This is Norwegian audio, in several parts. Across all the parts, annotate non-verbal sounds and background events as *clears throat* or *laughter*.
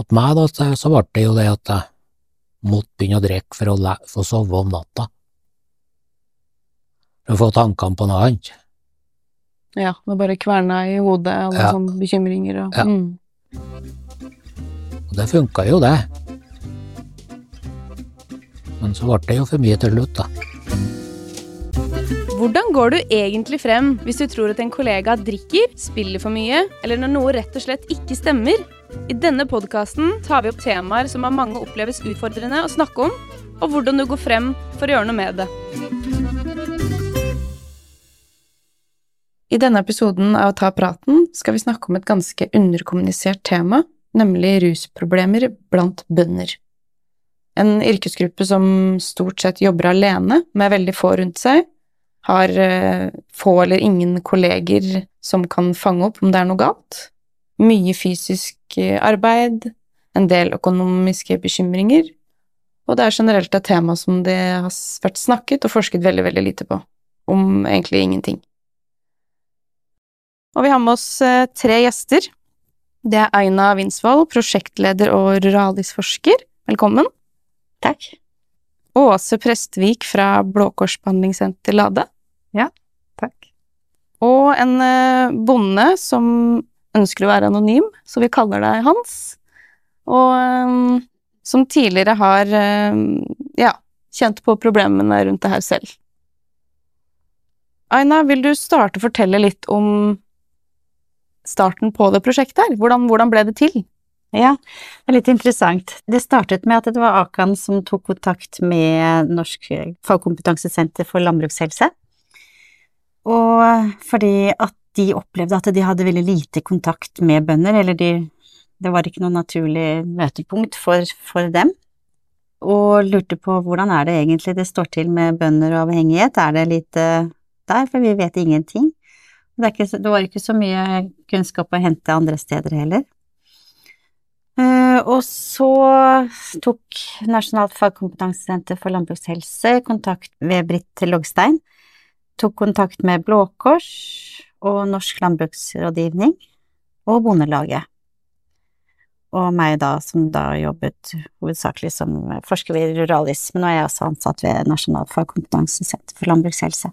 Hos meg, da, så så ble det jo det at jeg måtte begynne å drikke for å få sove om natta. For å få tankene på noe annet. Ja, det bare kverna i hodet, alle Ja. sånne bekymringer og Ja. mm. Og det funka jo, det. Men så ble det jo for mye til slutt, da. Hvordan går du egentlig frem hvis du tror at en kollega drikker, spiller for mye, eller når noe rett og slett ikke stemmer? I denne podkasten tar vi opp temaer som av mange oppleves utfordrende å snakke om, og hvordan du går frem for å gjøre noe med det. I denne episoden av Ta praten skal vi snakke om et ganske underkommunisert tema, nemlig rusproblemer blant bønder. En yrkesgruppe som stort sett jobber alene, med veldig få rundt seg, har eh, få eller ingen kolleger som kan fange opp om det er noe galt, mye fysisk eh, arbeid, en del økonomiske bekymringer, og det er generelt et tema som det har vært snakket og forsket veldig, veldig lite på, om egentlig ingenting. Og vi har med oss eh, tre gjester. Det er Aina Winsvold, prosjektleder og ruralisforsker. Velkommen. Takk. Åse Prestvik fra Blå Kors behandlingssenter Lade. Takk. Og en eh, bonde som ønsker å være anonym, så vi kaller deg Hans. Og eh, som tidligere har eh, ja, kjent på problemene rundt det her selv. Aina, vil du starte å fortelle litt om starten på det prosjektet her? Hvordan, hvordan ble det til? Ja, det er litt interessant. Det startet med at det var Akan som tok kontakt med Norsk fagkompetansesenter for landbrukshelse. Og fordi at de opplevde at de hadde veldig lite kontakt med bønder, eller de, det var ikke noe naturlig møtepunkt for, for dem. Og lurte på hvordan er det egentlig det står til med bønder og avhengighet, er det lite der, for vi vet ingenting. Det, ikke, det var ikke så mye kunnskap å hente andre steder heller. Eh, og så tok Nasjonalt fagkompetansesenter for landbrukshelse kontakt ved Britt Logstein. Tok kontakt med Blå Kors og Norsk landbruksrådgivning og Bondelaget. Og meg da, som da jobbet hovedsakelig som forsker i ruralis, men nå er jeg også ansatt ved Nasjonalt fagkompetansesenter for landbrukshelse.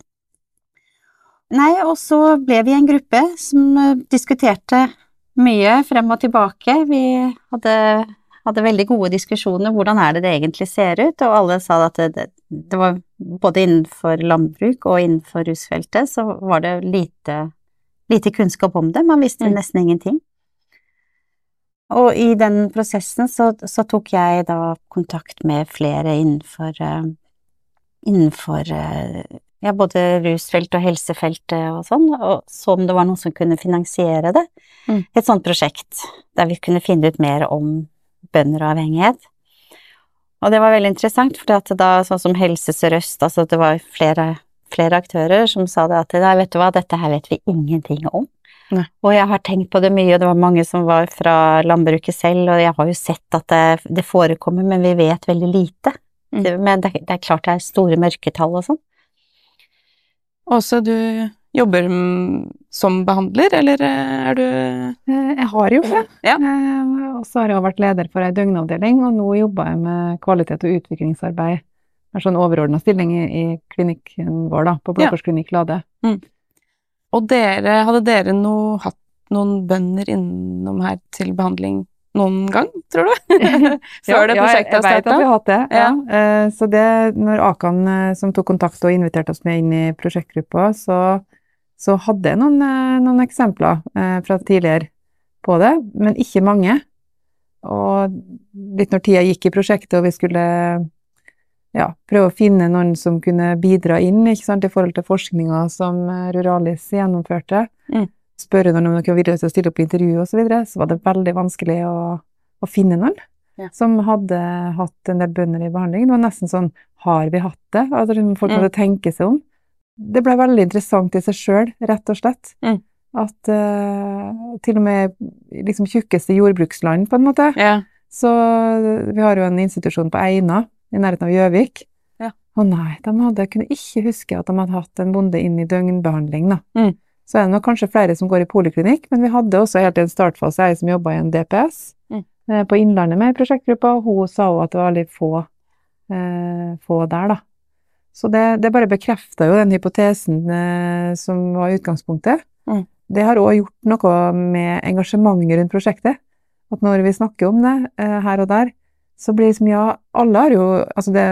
Nei, og så ble vi en gruppe som eh, diskuterte mye frem og tilbake. Vi hadde, hadde veldig gode diskusjoner, hvordan er det det egentlig ser ut, og alle sa at det, det var både innenfor landbruk og innenfor rusfeltet, så var det lite, lite kunnskap om det, man visste Mm. nesten ingenting. Og i den prosessen så, så tok jeg da kontakt med flere innenfor, eh, innenfor eh, ja, både rusfelt og helsefeltet og sånn, og så om det var noen som kunne finansiere det. Mm. Et sånt prosjekt der vi kunne finne ut mer om bønder og avhengighet. Og det var veldig interessant, for da, sånn som Helse Sør-Øst, altså det var flere, flere aktører som sa det at vet du hva, dette her vet vi ingenting om. Nei. Og jeg har tenkt på det mye, og det var mange som var fra landbruket selv, og jeg har jo sett at det, det forekommer, men vi vet veldig lite. Mm. Det, men det, det er klart det er store mørketall og sånn. Åse, du jobber som behandler, eller eh, er du Eh, Jeg har gjort det. Ja. Eh, Og så har jeg vært leder for ei døgnavdeling, og nå jobber jeg med kvalitet og utviklingsarbeid. Har sånn overordna stilling i, i klinikken vår, da, på Blå Ja. Kors klinikk Lade. Og dere, hadde dere no, hatt noen bønder innom her til behandling noen gang, tror du? *laughs* *laughs* Før det Ja, starta? jeg, jeg vet at vi har hatt det. Ja. Ja. Eh, Så det, når Akan eh, som tok kontakt og inviterte oss med inn i prosjektgruppa, så, så hadde jeg noen, eh, noen eksempler fra tidligere på det, men ikke mange. Og litt når tida gikk i prosjektet og vi skulle ja, prøve å finne noen som kunne bidra inn ikke sant, i forhold til forskninga som eh, Ruralis gjennomførte, Mm. spørre noen om dere var villige til å stille opp i intervju osv., så, videre, så var det veldig vanskelig å, å finne noen Ja. som hadde hatt en del bønder i behandling. Det var nesten sånn Har vi hatt det? Altså, folk folk Mm. måtte tenke seg om. Det ble veldig interessant i seg sjøl, rett og slett. Mm. At uh, til og med liksom tjukkeste jordbruksland, på en måte, Ja. så vi har jo en institusjon på Eina, i nærheten av Gjøvik. Ja. Å nei, de hadde, jeg kunne ikke huske at de hadde hatt en bonde inn i døgnbehandling, da. Mm. Så er det nok kanskje flere som går i poliklinikk, men vi hadde også helt i en startfase ei som jobba i en DPS. Mm. eh, på Innlandet med prosjektgruppa, og hun sa òg at det var veldig få, eh, få der, da. Så det, det bare bekrefta jo den hypotesen eh, som var utgangspunktet. Mm. Det har òg gjort noe med engasjementet rundt prosjektet. At når vi snakker om det eh, her og der, så blir det liksom ja, alle har jo Altså det,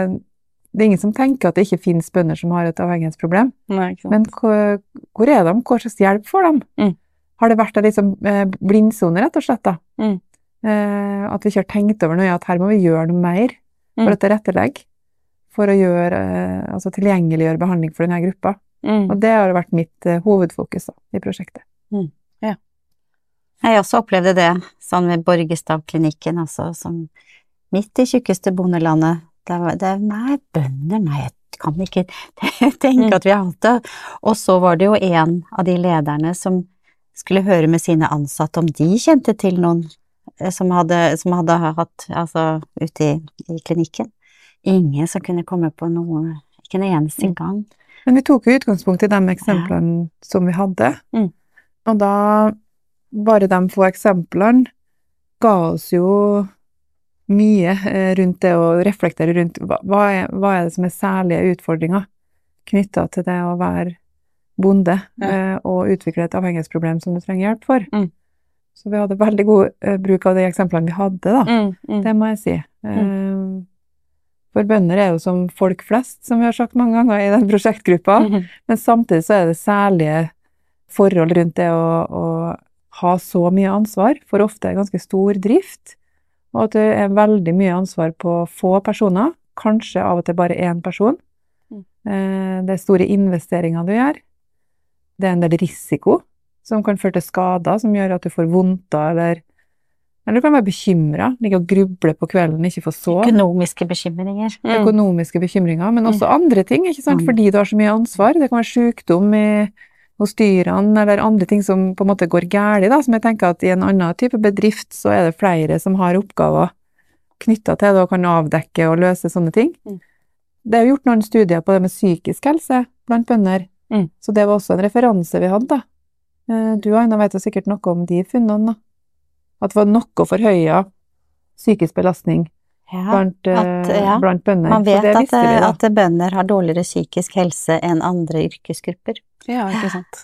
det er ingen som tenker at det ikke finnes bønder som har et avhengighetsproblem. Nei, ikke sant. Men hvor, hvor er de? Hva slags hjelp får de? Mm. Har det vært en liksom, eh, blindsone, rett og slett? da? Mm. Eh, at vi ikke har tenkt over noe, at her må vi gjøre noe mer for Mm. å tilrettelegge. For å gjøre, eh, altså tilgjengeliggjøre behandling for denne gruppa. Mm. Og det har vært mitt eh, hovedfokus da, i prosjektet. Ja. Jeg også opplevde det, sånn ved Borgestadklinikken, altså, som midt i tjukkeste bondelandet. Det var det, nei, bønder, nei, jeg kan ikke *laughs* tenke Mm. at vi har hatt det. Og så var det jo en av de lederne som skulle høre med sine ansatte om de kjente til noen eh, som hadde, som hadde hatt, altså, ute i, i klinikken. Ingen som kunne komme på noe, ikke en eneste Mm. gang. Men vi tok jo utgangspunkt i de eksemplene som vi hadde. Mm. Og da, bare de få eksemplene, ga oss jo mye eh, rundt det å reflektere rundt hva, er, hva er det som er særlige utfordringer knytta til det å være bonde Ja. eh, og utvikle et avhengighetsproblem som du trenger hjelp for. Mm. Så vi hadde veldig god eh, bruk av de eksemplene vi hadde, da. Mm, mm. Det må jeg si. Eh, For bønder er jo som folk flest, som vi har sagt mange ganger i den *laughs* prosjektgruppa. Mhm. Men samtidig så er det særlige forhold rundt det å, å ha så mye ansvar, for ofte er det ganske stor drift, og at det er veldig mye ansvar på få personer, kanskje av og til bare én person. Mm. Eh, Det er store investeringer du gjør. Det er en del risiko som kan føre til skader som gjør at du får vondter, eller eller du kan være bekymra, ligge og gruble på kvelden, ikke få sove Økonomiske bekymringer. Mm. økonomiske bekymringer, men også andre ting, ikke sant, Mm. fordi du har så mye ansvar. Det kan være sykdom i, hos dyrene, eller andre ting som på en måte går galt, da, som jeg tenker at i en annen type bedrift så er det flere som har oppgaver knytta til det og kan avdekke og løse sånne ting. Mm. Det er jo gjort noen studier på det med psykisk helse blant bønder, Mm. så det var også en referanse vi hadde. Eh, Du, Aina, vet jo sikkert noe om de funnene, da. At det var noe forhøya psykisk belastning Ja. blant, eh, at, ja. blant bønder. Man vet det at, visste vi, at bønder har dårligere psykisk helse enn andre yrkesgrupper. Ja, ikke sant.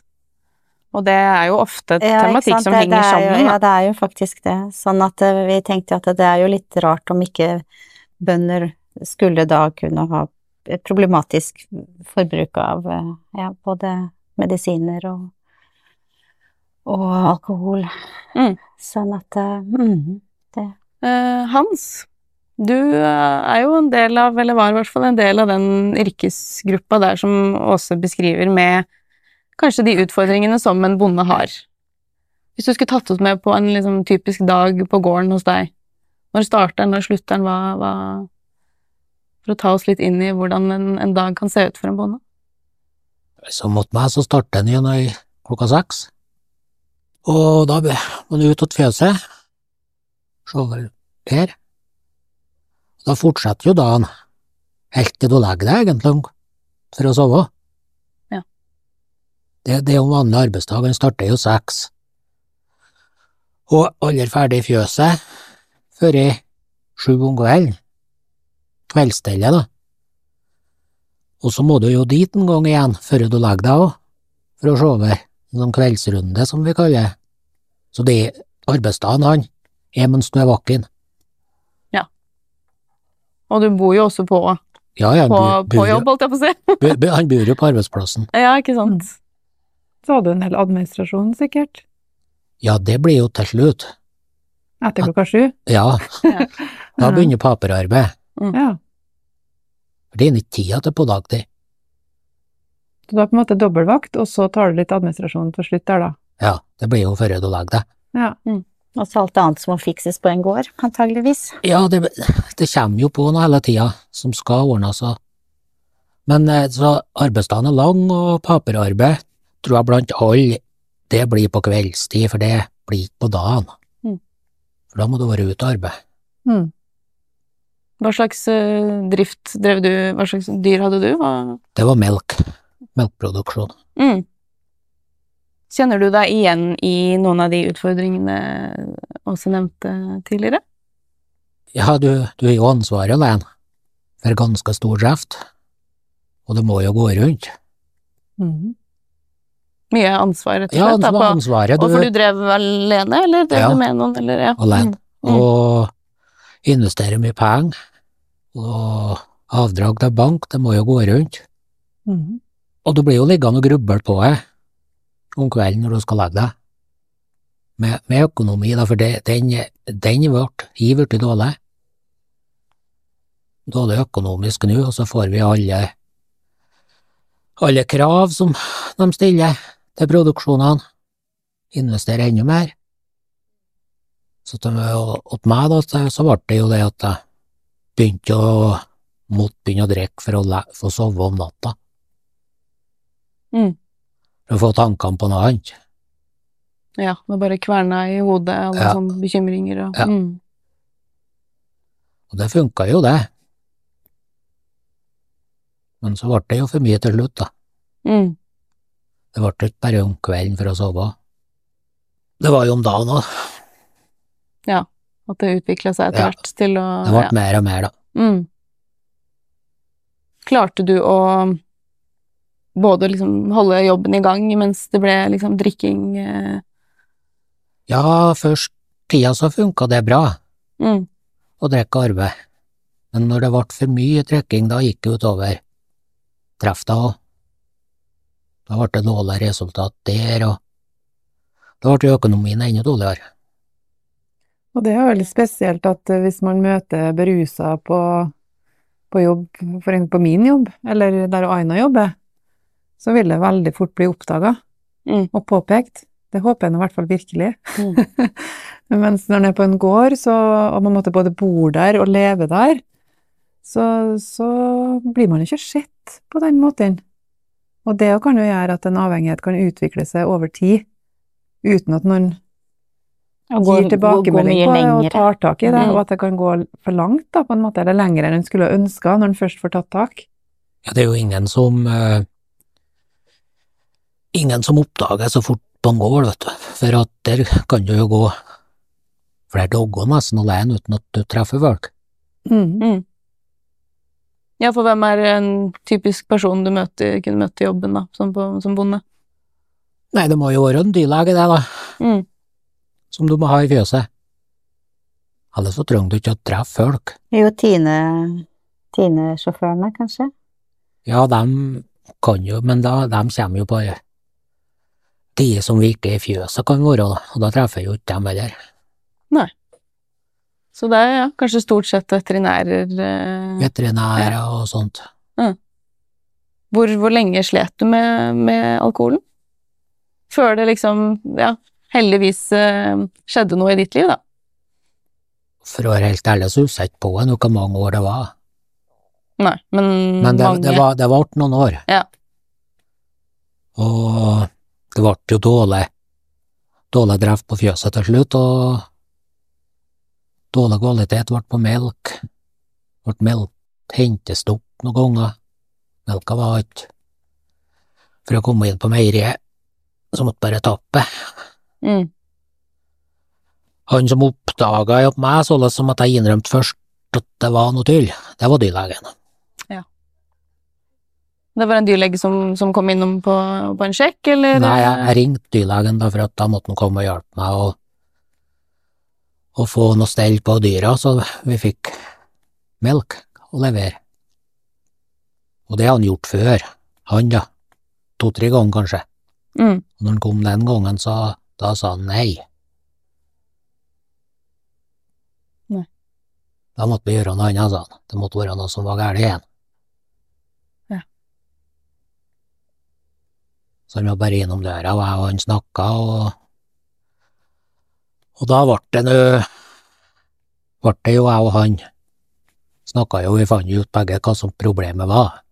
Og det er jo ofte et Ja, tematikk som Det- henger det er jo, sammen, Ja, det er jo faktisk det. Sånn at eh, vi tenkte at det er jo litt rart om ikke bønder skulle da kunne ha problematisk forbruk av eh, ja, både medisiner og, og alkohol. Mm. Sånn at eh, mm, det Hans, du eh, er jo en del av, eller var i hvert fall en del av den yrkesgruppa der som Åse beskriver med kanskje de utfordringene som en bonde har. Hvis du skulle tatt oss med på en liksom, typisk dag på gården hos deg, når starter den, når slutter den, hva, hva For å ta oss litt inn i hvordan en, en dag kan se ut for en bonde. Som mot meg så starter den igjen klokka seks. Og da må du ut til fjøset, se der. Da fortsetter jo dagen, helt til du legger deg egentlig, for å sove. Ja. Det, det er jo en vanlig arbeidsdag, den starter jo seks. Og aller ferdig i fjøset før i sju om kvelden. Kveldsstellet, da. Og så må du jo dit en gang igjen før du legger deg òg, for å se over en sånn kveldsrunde, som vi kaller det. Så det arbeidsdagen, han, er mens du er våken. Og du bor jo også på, Ja, ja, på, bor, på jobb, holdt jeg på å si. *laughs* han bor jo på arbeidsplassen. Ja, ikke sant. Så hadde du en hel administrasjon, sikkert, Ja, det blir jo til slutt. etter klokka sju. Ja, Ja. *laughs* da begynner papirarbeid. Ja. For det er ikke tida til på dagtid. Så du har på en måte dobbeltvakt, og så tar du litt administrasjon til slutt der, da. Ja, det blir jo før du legger deg. Ja. Og så alt annet som må fikses på en gård, antageligvis. Ja, det, det kommer jo på noe hele tida som skal ordnes, og Men eh, så arbeidsdagen er lang, og papirarbeid tror jeg blant alle det blir på kveldstid, for det blir ikke på dagen. Mm. For da må du være ute og arbeide. Mm. Hva slags eh, drift drev du, hva slags dyr hadde du? Hva? Det var melk. Melkproduksjon. Mm. Kjenner du deg igjen i noen av de utfordringene også nevnte tidligere? Ja, du, du er jo ansvaret alene for ganske stor drift, og det må jo gå rundt. Mm. Mye ansvar, rett og slett. Ja, ansvar, ansvaret og for du du drev alene, eller drev Ja. du med noen, eller ja? alene, Mm. og investerer mye penger, og avdrag til bank, det må jo gå rundt. Mm. Og du blir jo liggende og gruble på det om kvelden når du skal legge deg. Med, med økonomi, da, for det, den, den ble i blitt dårlig. Dårlig økonomisk nå, og så får vi alle alle krav som de stiller til produksjonene. Investere enda mer. Så til meg, da, så ble det jo det at jeg begynte å måtte begynne å drikke for å få sove om natta. Mm. Å få tankene på noe annet. Ja, det bare kverna i hodet, alle Ja. sånne bekymringer og Ja. mm. Og det funka jo, det. Men så ble det jo for mye til slutt, da. Mm. Det ble ikke bare om kvelden for å sove. Det var jo om dagen òg. At det utvikla seg etter Ja. hvert til å Det ble ja. mer og mer, da. Mm. Klarte du å både liksom holde jobben i gang mens det ble liksom drikking eh, Ja, først tida så funka det bra, mm. å drikke arbeid. Men når det ble for mye drikking, da gikk det utover drifta òg. Da ble det dårlig resultat der, og da ble økonomien enda dårligere. Og det er veldig spesielt at eh, hvis man møter berusa på, på jobb, for eksempel på min jobb, eller der Aina jobber, så vil det veldig fort bli oppdaga Mm. og påpekt. Det håper jeg nå i hvert fall virkelig. Mm. *laughs* Mens når man er på en gård, så, og man måtte både bo der og leve der, så, så blir man ikke sett på den måten. Og det kan jo gjøre at en avhengighet kan utvikle seg over tid, uten at noen gir tilbakemelding på det og tar tak i det, Mm. og at det kan gå for langt, da, på en måte, eller lenger enn en skulle ønska når en først får tatt tak. Ja, det er jo ingen som eh, Ingen som oppdager så fort på en gård, vet du, for at der kan du jo gå flere dager nesten alene uten at du treffer folk. Mm. Mm. Ja, for hvem er en typisk person du møter, kunne møte i jobben, da, som, på, som bonde? Nei, det må jo være en dyrlege, det, da, Mm. som du må ha i fjøset. Ellers så trenger du ikke å treffe folk. Jo Tine, Tine-sjåførene, kanskje? Ja, dem kan jo, men da, dem kommer jo på de som virkelig er i fjøset kan være, da, og da treffer jo ikke dem heller. Så det er ja, kanskje stort sett veterinærer eh, Veterinærer og sånt. hvor, hvor lenge slet du med, med alkoholen? Før det liksom, ja, heldigvis eh, skjedde noe i ditt liv, da. For å være helt ærlig så husker jeg ikke på noe hvor mange år det var. Nei, men, Men det, mange det, var, det ble noen år. Ja. Og det ble jo dårlig, dårlig drift på fjøset til slutt, og dårlig kvalitet ble på melk. Ble melk hentestopp noen ganger. Melka var ikke For å komme inn på meieriet, så måtte bare tappe. mm, Han som oppdaga meg sånn som at jeg innrømte først at det var noe tull, det var dyrlegen. Det var en dyrlege som, som kom innom på, på en sjekk, eller? Nei, jeg, ringte dyrlegen da, for da måtte han komme og hjelpe meg å, å få noe stell på dyra, så vi fikk melk å levere. Og det har han gjort før, han da, to-tre ganger kanskje. Mm, Og når han kom den gangen, så da sa han nei. Nei. Da måtte vi gjøre noe annet, sa han. Det måtte være noe som var galt igjen. Ja. Så han var bare innom døra, og jeg og han snakka, og Og da ble det nå ble det jo jeg og han snakka jo, vi fant jo ut begge hva som problemet var.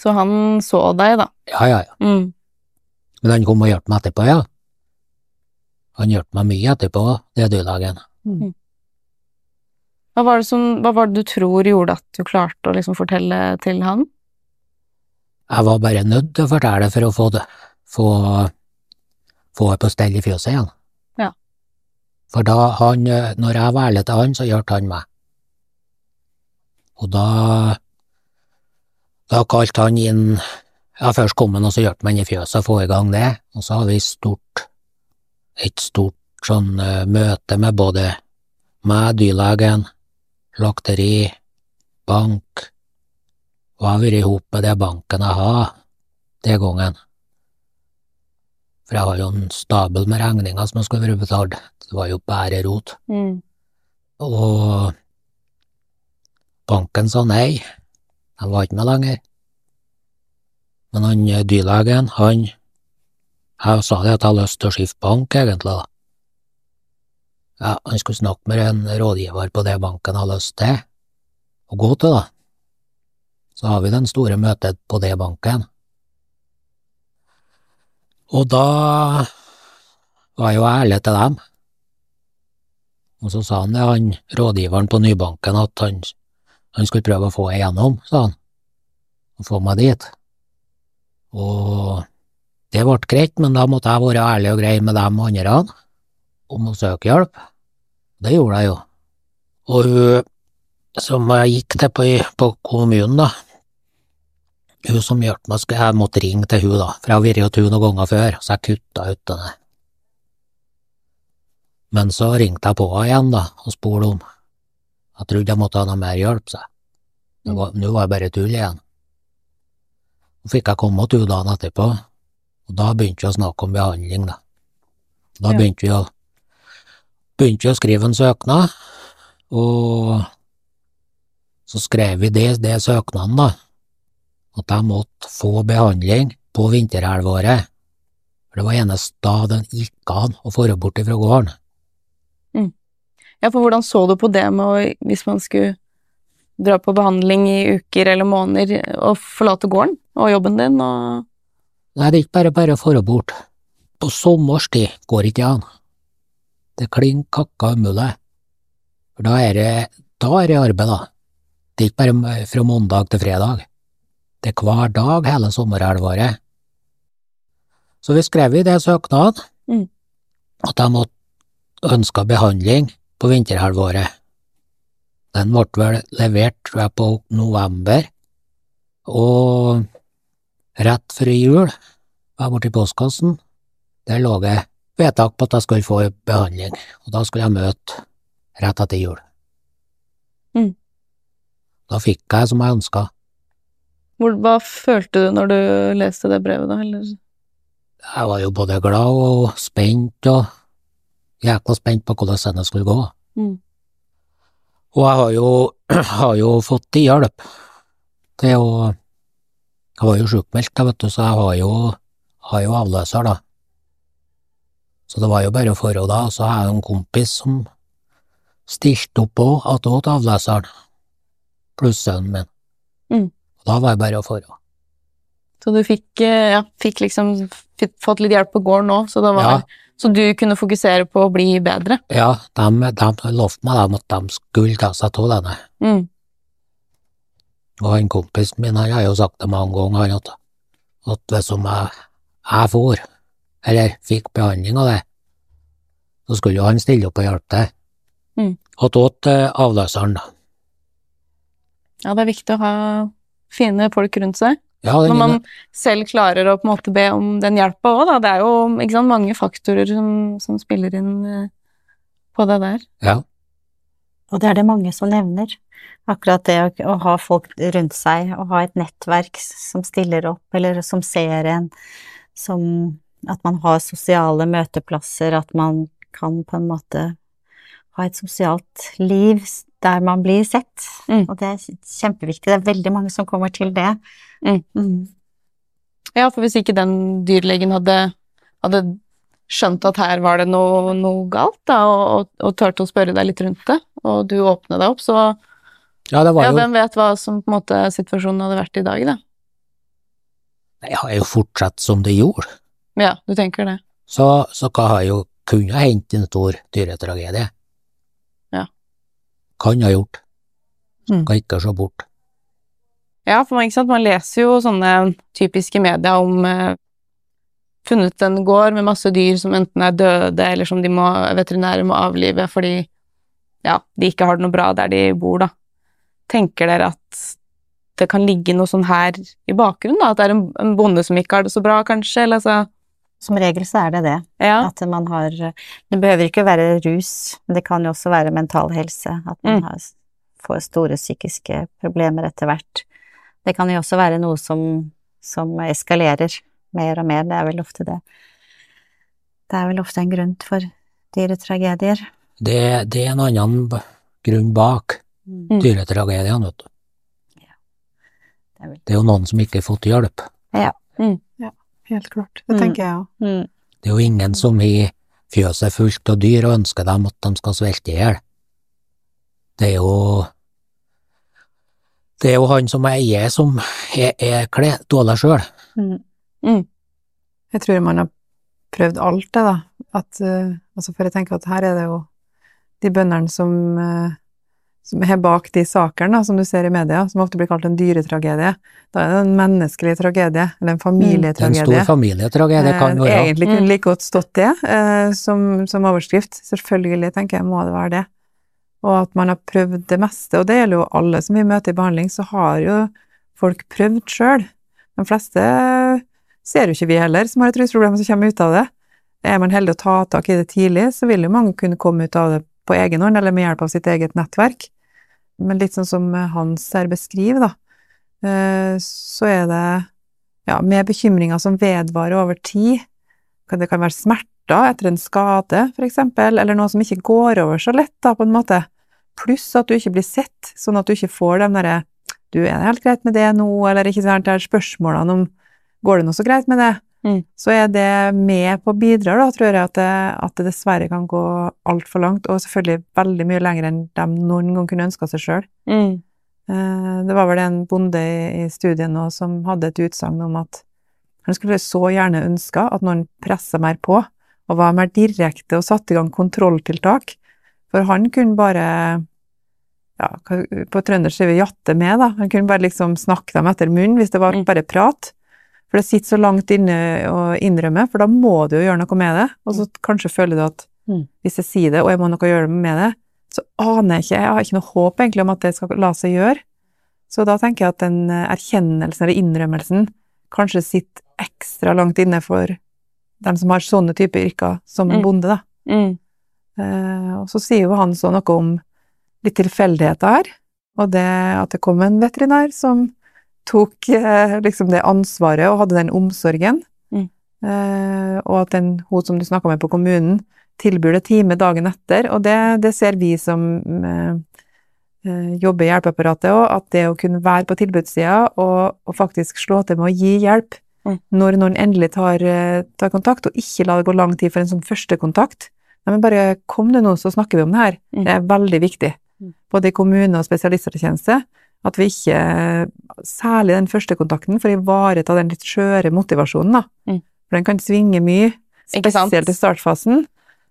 så han så deg, da. Ja, ja, ja. Mm, Men han kom og hjalp meg etterpå, ja. Han hjalp meg mye etterpå, det dyrlegen. Hva var, det som, hva var det du tror gjorde at du klarte å liksom fortelle til han? Jeg var bare nødt til å fortelle for å få det, få, få det på stell i fjøset igjen. Ja. For da han, når jeg var ærlig til han, så hjalp han meg. Og da, da kalte han inn, ja, først kom han og så hjalp han i fjøset å få i gang det, og så hadde vi stort, et stort sånn eh, møte med både meg, dyrlegen, slakteri, bank, og jeg har vært ihop med det banken jeg har, det gangen. For jeg har jo en stabel med regninger som skulle vært betalt, det var jo bare rot. Mm. Og banken sa nei, de var ikke med lenger. Men han eh, dyrlegen, han Jeg sa det at jeg hadde lyst til å skifte bank, egentlig, da. Ja, han skulle snakke med en rådgiver på det banken hadde lyst til å gå til, da. Så har vi den store møtet på det banken. Og da var jeg jo ærlig til dem. Og så sa han det, han rådgiveren på Nybanken, at han, han skulle prøve å få igjennom, sa han, og få meg dit. Og det ble greit, men da måtte jeg være ærlig og grei med dem andre om å søke hjelp. Det gjorde jeg jo. Og hun som jeg gikk til på, på kommunen, da, hun som hjalp meg, jeg måtte ringe til hun da, for jeg har vært hos hun noen ganger før, så jeg kutta ut det. Men så ringte jeg på henne igjen, da, og spurte om Jeg trodde jeg måtte ha noe mer hjelp, sa jeg. Nå var nå var det bare tull igjen. Så fikk jeg komme til henne dagen etterpå, og da begynte vi å snakke om behandling, da. Da begynte vi å begynte vi å skrive en søknad, og så skrev vi det, det søknaden, da, at jeg måtte få behandling på vinterhalvåret, for det var eneste da den gikk an å få bort ifra gården. Ja, for hvordan så du på det med å, hvis man skulle dra på behandling i uker eller måneder, og forlate gården og jobben din og Nei, det er ikke bare bare å få bort. På sommerstid går ikke an. Det klin kakka umulig. For da er det, da er det arbeid, da. Det er ikke bare fra mandag til fredag. Det er hver dag hele sommerhalvåret. Så vi skrev i det søknaden Mm. at jeg måtte ønske behandling på vinterhalvåret. Den ble vel levert, tror jeg, på november, og rett før jul var jeg borte i postkassen. Der lå det vedtak på at jeg skulle få behandling, og da skulle jeg møte rett etter jul. Mm. Da fikk jeg som jeg ønska. Hva følte du når du leste det brevet, da? Eller? Jeg var jo både glad og spent, og jækla spent på hvordan det skulle gå. Mm. Og jeg har jo, *clears throat* har jo fått hjelp til å Jeg var jo sjukmeldt, da, vet du, så jeg har jo, har jo avløser, da. Så det var jo bare å henne, da, og så har jeg en kompis som stilte opp òg, attåt avløseren, pluss sønnen min. Og da var det bare å dra. Så du fikk, eh, ja, fikk liksom fikk, fått litt hjelp på gården nå, så, det var, Ja. så du kunne fokusere på å bli bedre? Ja, de, de lovte meg dem at de skulle ta seg av denne. Mm. Og han kompisen min, han har jo sagt det mange ganger, at, at hvis jeg, jeg for, eller fikk behandling av det, så skulle jo han stille opp og hjelpe til. Mm. Og til avløseren, da. Ja, det er viktig å ha fine folk rundt seg. Ja, Når man selv klarer å på en måte be om den hjelpa òg, da. Det er jo ikke sant, mange faktorer som, som spiller inn eh, på det der. ja, Og det er det mange som nevner. Akkurat det å, å ha folk rundt seg, å ha et nettverk som stiller opp, eller som ser en, som at man har sosiale møteplasser, at man kan på en måte ha et sosialt liv der man blir sett. Mm. Og det er kjempeviktig. Det er veldig mange som kommer til det. Mm. Mm. Ja, for hvis ikke den dyrlegen hadde, hadde skjønt at her var det noe, noe galt, da, og, og, og turte å spørre deg litt rundt det, og du åpnet deg opp, så ja, det var ja, jo hvem vet hva som på en måte situasjonen hadde vært i dag, da. Jeg har jo fortsatt som det gjorde. Ja, du tenker det. Så, så hva har jo kunnet hendt en stor dyretragedie? Kan ha gjort. Mm. Skal ikke se bort. Ja, for man, man leser jo sånne typiske media om eh, funnet en gård med masse dyr som enten er døde, eller som de må, veterinærer må avlive fordi ja, de ikke har det noe bra der de bor, da. Tenker dere at det kan ligge noe sånn her i bakgrunnen, da? At det er en, en bonde som ikke har det så bra, kanskje? Eller altså Som regel så er det det. Ja. At man har Det behøver ikke være rus, men det kan jo også være mental helse. At man Mm. har, får store psykiske problemer etter hvert. Det kan jo også være noe som, som eskalerer mer og mer. Det er vel ofte det. Det er vel ofte en grunn for dyretragedier. Det, det er en annen grunn bak Mm. dyretragediene, vet du. Det er vel- Det er jo noen som ikke har fått hjelp. Helt klart. Det Mm. tenker jeg òg. Mm. Det er jo ingen som har fjøset fullt av dyr og ønsker dem at de skal svelte i hjel. Det er jo Det er jo han som eier som er, er kle, dårlig sjøl. Mm. Jeg tror man har prøvd alt, det, da. At, uh, altså for jeg tenker at her er det jo de bøndene som, eh, som er bak de sakene som du ser i media, som ofte blir kalt en dyretragedie. Da er det en menneskelig tragedie, eller en Det er en stor familietragedie, kan Eh, være. Egentlig kunne like godt stått det eh, som, som overskrift. Selvfølgelig, tenker jeg, må det være det. Og at man har prøvd det meste, og det gjelder jo alle som vi møter i behandling, så har jo folk prøvd sjøl. De fleste ser jo ikke vi heller, som har et rusproblem som kommer ut av det. Er man heldig å ta tak i det tidlig, så vil jo mange kunne komme ut av det på egen hånd, eller med hjelp av sitt eget nettverk. Men litt sånn som Hans her beskriver, da, eh, så er det ja, med bekymringer som vedvarer over tid. Det kan være smerter etter en skade, eksempel, eller noe som ikke går over så lett, da, på en måte. Pluss at du ikke blir sett, sånn at du ikke får de derre Du, er helt greit med det nå, eller ikke sant, er spørsmålene om Går det nå så greit med det? Mm. Så er det med på å bidra, da, tror jeg, at det, at det dessverre kan gå altfor langt, og selvfølgelig veldig mye lenger enn de noen gang kunne ønska seg sjøl. Mm. Eh, Det var vel en bonde i studien nå som hadde et utsagn om at han skulle så gjerne ønska at noen pressa mer på, og var mer direkte og satte i gang kontrolltiltak. For han kunne bare ja, på trøndersk sier vi jatte med, da. Han kunne bare liksom snakke dem etter munnen hvis det var Mm. bare prat. For det sitter så langt inne å innrømme, for da må du jo gjøre noe med det. Og så kanskje føler du at Mm. hvis jeg sier det, og jeg må noe gjøre med det, så aner jeg ikke, jeg har ikke noe håp egentlig om at det skal la seg gjøre. Så da tenker jeg at den eh, erkjennelsen eller innrømmelsen kanskje sitter ekstra langt inne for dem som har sånne typer yrker som en Mm. bonde, da. Mm. Uh, og så sier jo han så noe om litt tilfeldigheter her, og det at det kom en veterinær som tok eh, liksom det ansvaret og hadde den omsorgen, Mm. eh, og at den, hun som du snakka med på kommunen, tilbyr det time dagen etter, og det, det ser vi som eh, eh, jobber i hjelpeapparatet òg, at det å kunne være på tilbudssida og, og faktisk slå til med å gi hjelp Mm. når noen endelig tar, tar kontakt, og ikke la det gå lang tid for en sånn første kontakt, Nei, men bare kom du nå, så snakker vi om det her. Mm. Det er veldig viktig. Mm. Både i kommune og spesialisthelsetjeneste. At vi ikke, særlig den første kontakten, å ivareta den litt skjøre motivasjonen, da. Mm. For den kan svinge mye, spesielt i startfasen.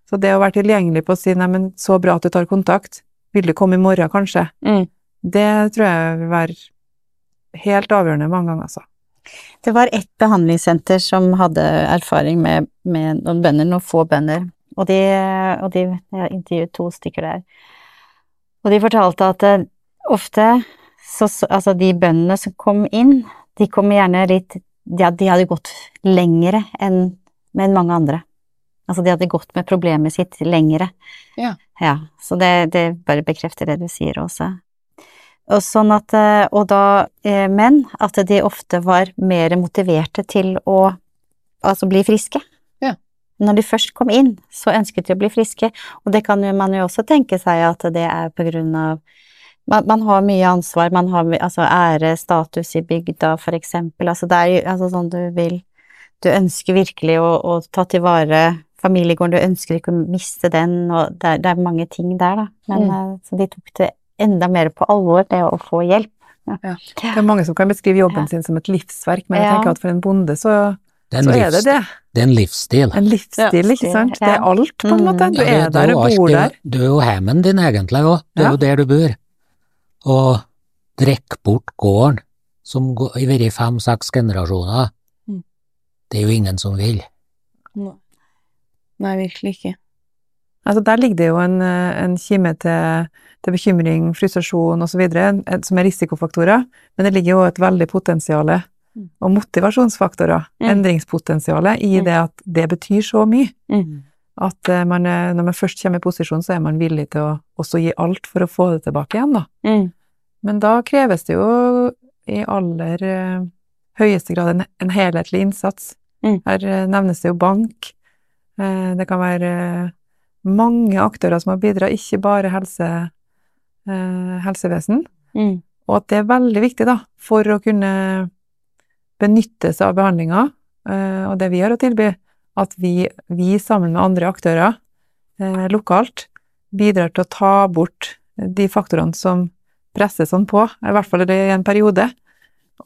Så det å være tilgjengelig på å si 'neimen, så bra at du tar kontakt', vil du komme i morgen, kanskje? Mm. Det tror jeg vil være helt avgjørende mange ganger, altså. Det var ett behandlingssenter som hadde erfaring med, med noen bønder, noen få bønder, og de, og de Jeg intervjuet to stykker der. Og de fortalte at eh, ofte så, så Altså, de bøndene som kom inn, de kom gjerne litt Ja, de hadde gått lengre enn enn mange andre. Altså, de hadde gått med problemet sitt lengre. Ja. Ja, så det, det bare bekrefter det du sier også. Og sånn at, eh, og da, eh, men at de ofte var mer motiverte til å altså bli friske. Ja. Når de først kom inn, så ønsket de å bli friske, og det kan man jo også tenke seg at det er på grunn av man, man har mye ansvar, man har altså ære, status i bygda, for eksempel, altså det er jo altså sånn du vil Du ønsker virkelig å, å ta til vare familiegården, du ønsker ikke å miste den, og det er, det er mange ting der, da. Men Mm. eh, så de tok det enda mer på alvor, det å få hjelp. Det er mange som kan beskrive jobben Ja. sin som et livsverk, men jeg tenker at for en bonde så, Det er så er det det. det er en livsstil. En livsstil, Ja. ikke sant? Det er alt, på en Mm. måte. Du Ja, det- er der, og du bor er der. Du er jo hjemmen din egentlig òg, det er Ja. jo der du bor. Og drikke bort gården, som går- har vært i fem-seks generasjoner, Mm. det er jo ingen som vil. Nei, virkelig ikke. Altså, der ligger det jo en, eh, en kime til, til bekymring, frustrasjon osv., som er risikofaktorer, men det ligger jo et veldig potensial Mm. og motivasjonsfaktorer, Mm. endringspotensialet, i Mm. det at det betyr så mye. Mm. At eh, man, er- når man først kommer i posisjon, så er man villig til å også gi alt for å få det tilbake igjen, da. Mm. Men da kreves det jo i aller eh, høyeste grad en, en helhetlig innsats. Mm. Her eh, nevnes det jo bank. Eh, det kan være eh, mange aktører som har bidratt, ikke bare helse, eh, helsevesen. Mm. Og at det er veldig viktig, da, for å kunne benytte seg av behandlinga, eh, og det vi har å tilby, at vi, vi sammen med andre aktører eh, lokalt bidrar til å ta bort de faktorene som presser sånn på, i hvert fall i en periode,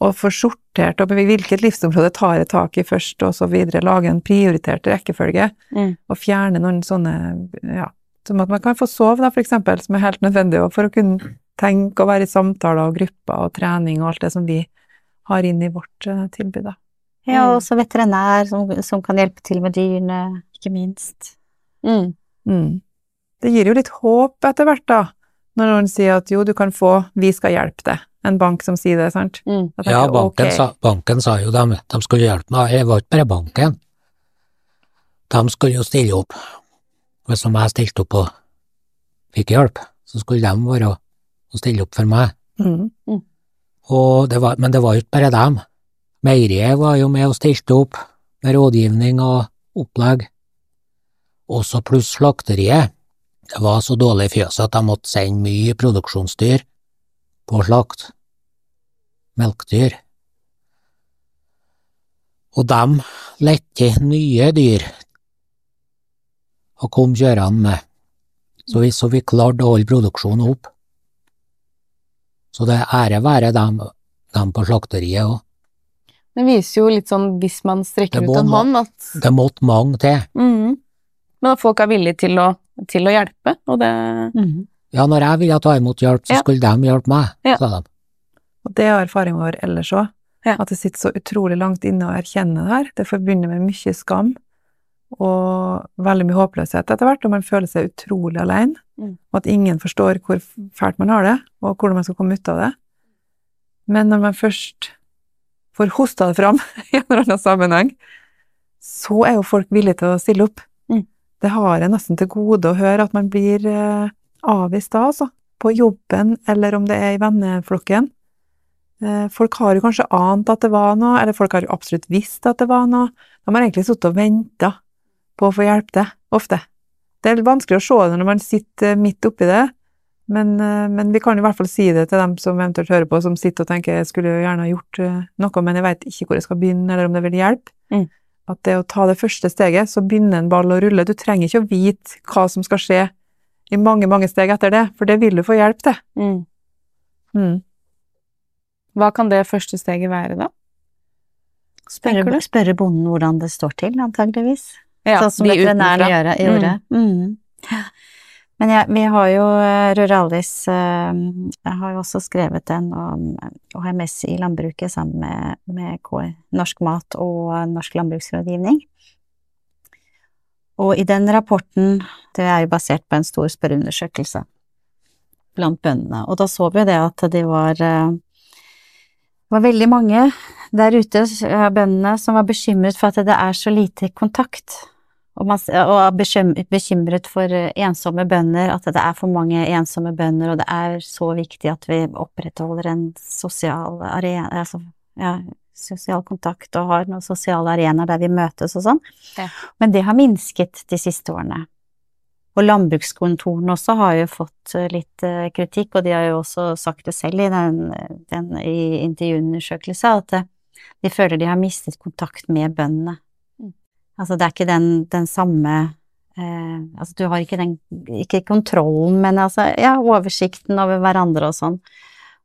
og få sortert opp i hvilket livsområde tar jeg tak i først, og så videre, lage en prioritert rekkefølge, Mm. og fjerne noen sånne, ja, som at man kan få sove, da, for eksempel, som er helt nødvendig, for å kunne tenke og være i samtaler og grupper og trening og alt det som vi har inn i vårt eh, tilbud, da. Ja, Mm. og også veterinær som, som kan hjelpe til med dyrene, ikke minst. Mm. Mm. Det gir jo litt håp etter hvert, da, når noen sier at jo, du kan få, vi skal hjelpe deg. En bank som sier det, sant? Mm. Tenker Ja, banken, okay. sa, banken sa jo dem, de skulle hjelpe meg, det var ikke bare banken. De skulle jo stille opp. Hvis jeg stilte opp og fikk hjelp, så skulle de være og stille opp for meg. Mm. Og det var, men det var jo ikke bare dem. Meieriet var jo med og stilte opp med rådgivning og opplegg. Også pluss slakteriet. Det var så dårlig i fjøset at de måtte sende mye produksjonsdyr på slakt. Melkdyr. Og dem lette nye dyr og kom kjørende med, så vi, så vi klarte å holde produksjonen opp. Så det er ære være dem, dem på slakteriet òg. Det viser jo litt sånn, hvis man strekker ut en hånd, at Det måtte mange til. Mm. Men at folk er villige til å, til å hjelpe, og det mm. Ja, når jeg ville ta imot hjelp, så Ja. skulle de hjelpe meg, Ja. sa de. Og det er erfaringen vår ellers òg. Ja. At det sitter så utrolig langt inne å erkjenne det her. Det forbinder med mye skam og veldig mye håpløshet etter hvert, og man føler seg utrolig alene. Mm. Og at ingen forstår hvor fælt man har det, og hvordan man skal komme ut av det. Men når man først får hosta det fram *laughs* i en eller annen sammenheng, så er jo folk villige til å stille opp. Mm. Det har jeg nesten til gode å høre, at man blir eh, avvist da, altså. På jobben, eller om det er i venneflokken. Eh, Folk har jo kanskje ant at det var noe, eller folk har jo absolutt visst at det var noe. De har egentlig sittet og venta på å få hjelpe til, ofte. Det er vanskelig å se det når man sitter midt oppi det, men, eh, men vi kan i hvert fall si det til dem som eventuelt hører på, som sitter og tenker jeg skulle jo gjerne ha gjort eh, noe, men jeg vet ikke hvor jeg skal begynne, eller om det vil hjelpe. Mm. At det å ta det første steget, så begynner en ball å rulle. Du trenger ikke å vite hva som skal skje i mange, mange steg etter det, for det vil du få hjelp til. mm. Mm. Hva kan det første steget være, da? Spørre, spørre bonden hvordan det står til, antageligvis. Ja, sånn som veterinæren gjorde. Mm. Men jeg, vi har jo eh, Ruralis eh, Jeg har jo også skrevet en om HMS i landbruket sammen med, med KR, Norsk Mat og Norsk Landbruksrådgivning. Og i den rapporten, det er jo basert på en stor spørreundersøkelse blant bøndene, og da så vi det at det var eh, det var veldig mange der ute, av bøndene, som var bekymret for at det er så lite kontakt. Og, man, og er bekymret for eh, ensomme bønder, at det er for mange ensomme bønder, og det er så viktig at vi opprettholder en sosial arena, altså, ja, sosial kontakt og har noen sosiale arenaer der vi møtes og sånn. Ja. Men det har minsket de siste årene. Og landbrukskontorene også har jo fått eh, litt eh, kritikk, og de har jo også sagt det selv i den, den i intervjuundersøkelse, at de føler de har mistet kontakt med bøndene. Altså det er ikke den, den samme eh, Altså du har ikke den Ikke kontrollen, men altså ja, oversikten over hverandre og sånn.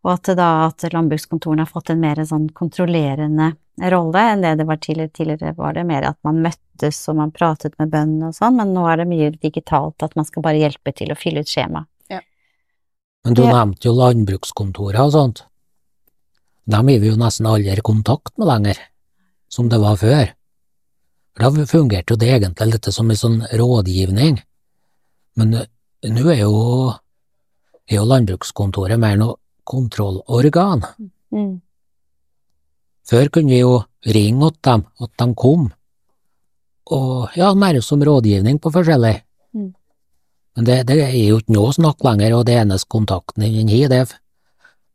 Og at det da at landbrukskontorene har fått en mer sånn kontrollerende rolle enn det det var tidligere. Tidligere var det mer at man møttes og man pratet med bøndene og sånn, men nå er det mye digitalt at man skal bare hjelpe til å fylle ut skjema. Ja. Men du Ja. nevnte jo landbrukskontoret og sånt. Dem har vi jo nesten aldri kontakt med lenger, som det var før. Da fungerte jo det egentlig litt som en sånn rådgivning, men nå er jo, er jo landbrukskontoret mer noe kontrollorgan. Mm. Før kunne vi jo ringe til dem, at de kom, og ja, mer som rådgivning på forskjellig. Mm. Men det, det er jo ikke noe snakk lenger, og det eneste kontakten den har, det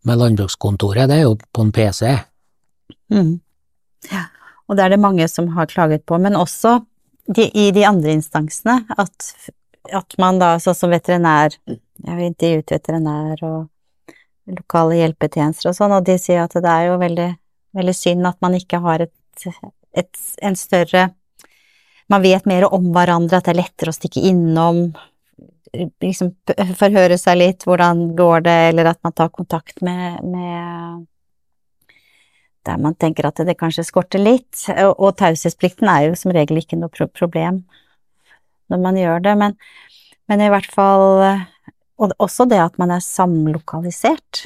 med landbrukskontoret, det er jo på en PC. Mm. Ja, og det er det mange som har klaget på, men også de, i de andre instansene, at, at man da, sånn som veterinær, jeg har intervjuet veterinær og lokale hjelpetjenester og sånn, og de sier at det er jo veldig, veldig synd at man ikke har et, et, en større Man vet mer om hverandre, at det er lettere å stikke innom, liksom forhøre seg litt, hvordan går det, eller at man tar kontakt med, med der man tenker at det kanskje skorter litt, og, og taushetsplikten er jo som regel ikke noe pro problem når man gjør det, men, men i hvert fall Og også det at man er samlokalisert.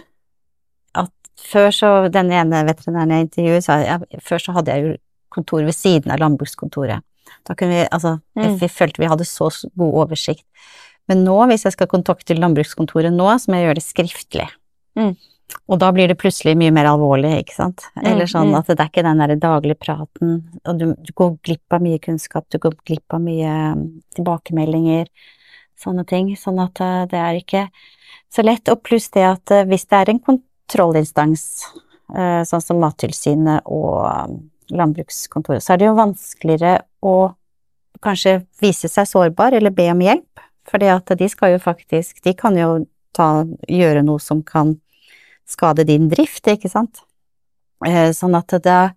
At før så Den ene veterinæren jeg intervjuet, sa ja, før så hadde jeg jo kontor ved siden av landbrukskontoret. Da kunne vi Altså, Mm. vi følte vi hadde så god oversikt. Men nå, hvis jeg skal kontakte landbrukskontoret nå, så må jeg gjøre det skriftlig. Mm. Og da blir det plutselig mye mer alvorlig, ikke sant. Eller Mm, sånn mm. at det er ikke den derre daglige praten, og du, du går glipp av mye kunnskap, du går glipp av mye mm, tilbakemeldinger, sånne ting. Sånn at eh, det er ikke så lett. Og pluss det at eh, hvis det er en kontrollinstans, eh, sånn som Mattilsynet og landbrukskontoret, så er det jo vanskeligere å kanskje vise seg sårbar eller be om hjelp, fordi at de skal jo faktisk De kan jo ta, gjøre noe som kan skade din drift, ikke sant? Eh, Sånn at det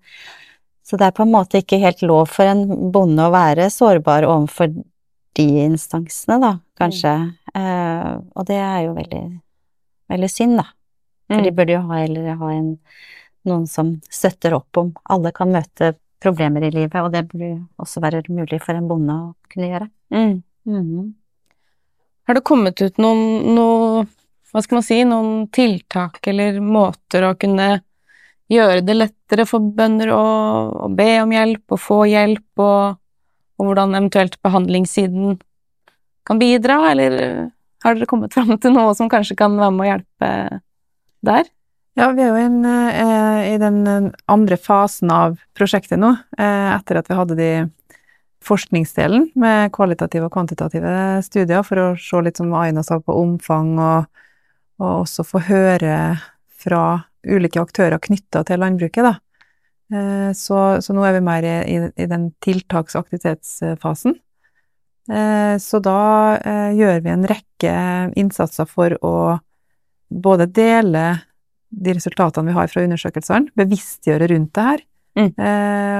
Så det er på en måte ikke helt lov for en bonde å være sårbar overfor de instansene, da, kanskje. Mm. Og det er jo veldig, veldig synd, da. For de Mm. burde jo ha, eller ha en, noen som støtter opp om Alle kan møte problemer i livet, og det burde også være mulig for en bonde å kunne gjøre. Mm. Mhm. Har det kommet ut noen, noe, hva skal man si, noen tiltak eller måter å kunne gjøre det lettere for bønder å, å be om hjelp og få hjelp, og, og hvordan eventuelt behandlingssiden kan bidra, eller eh, har dere kommet fram til noe som kanskje kan være med å hjelpe der? Ja, vi er jo en, eh, i den eh, andre fasen av prosjektet nå, eh, etter at vi hadde de forskningsdelen med kvalitative og kvantitative studier for å se litt som Aina sa på omfang, og, og også få høre fra ulike aktører knytta til landbruket, da. Eh, Så, så nå er vi mer i, i, den tiltaks- og aktivitetsfasen. Eh, Så da eh, gjør vi en rekke innsatser for å både dele de resultatene vi har fra undersøkelsene, bevisstgjøre rundt det her. Mm.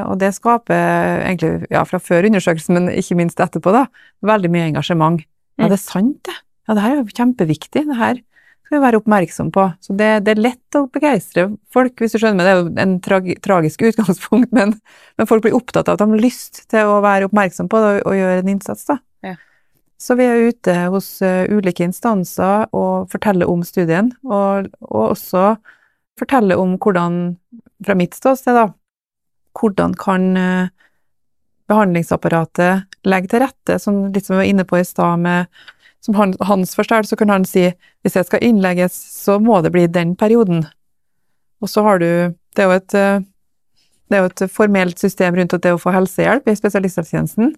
Og det skaper egentlig, ja, fra før undersøkelsen, men ikke minst etterpå, da, veldig mye engasjement. Ja, Mm. det er sant, det. Ja, det her er jo kjempeviktig. Det her skal vi være oppmerksom på. Så det, det er lett å begeistre folk, hvis du skjønner meg. Det er jo en tragi, tragisk *laughs* utgangspunkt, men, men folk blir opptatt av at de har lyst til å være oppmerksom på det og, og gjøre en innsats, da. Ja. Så vi er ute hos uh, ulike instanser og forteller om studien, og, og også forteller om hvordan, fra mitt ståsted, da, hvordan kan uh, behandlingsapparatet legge til rette, som litt som vi var inne på i stad, med som han, hans forstår, så kan han si hvis jeg skal innlegges, så må det bli den perioden. Og så har du Det er jo et, eh, det er jo et formelt system rundt at det å få helsehjelp i spesialisthelsetjenesten.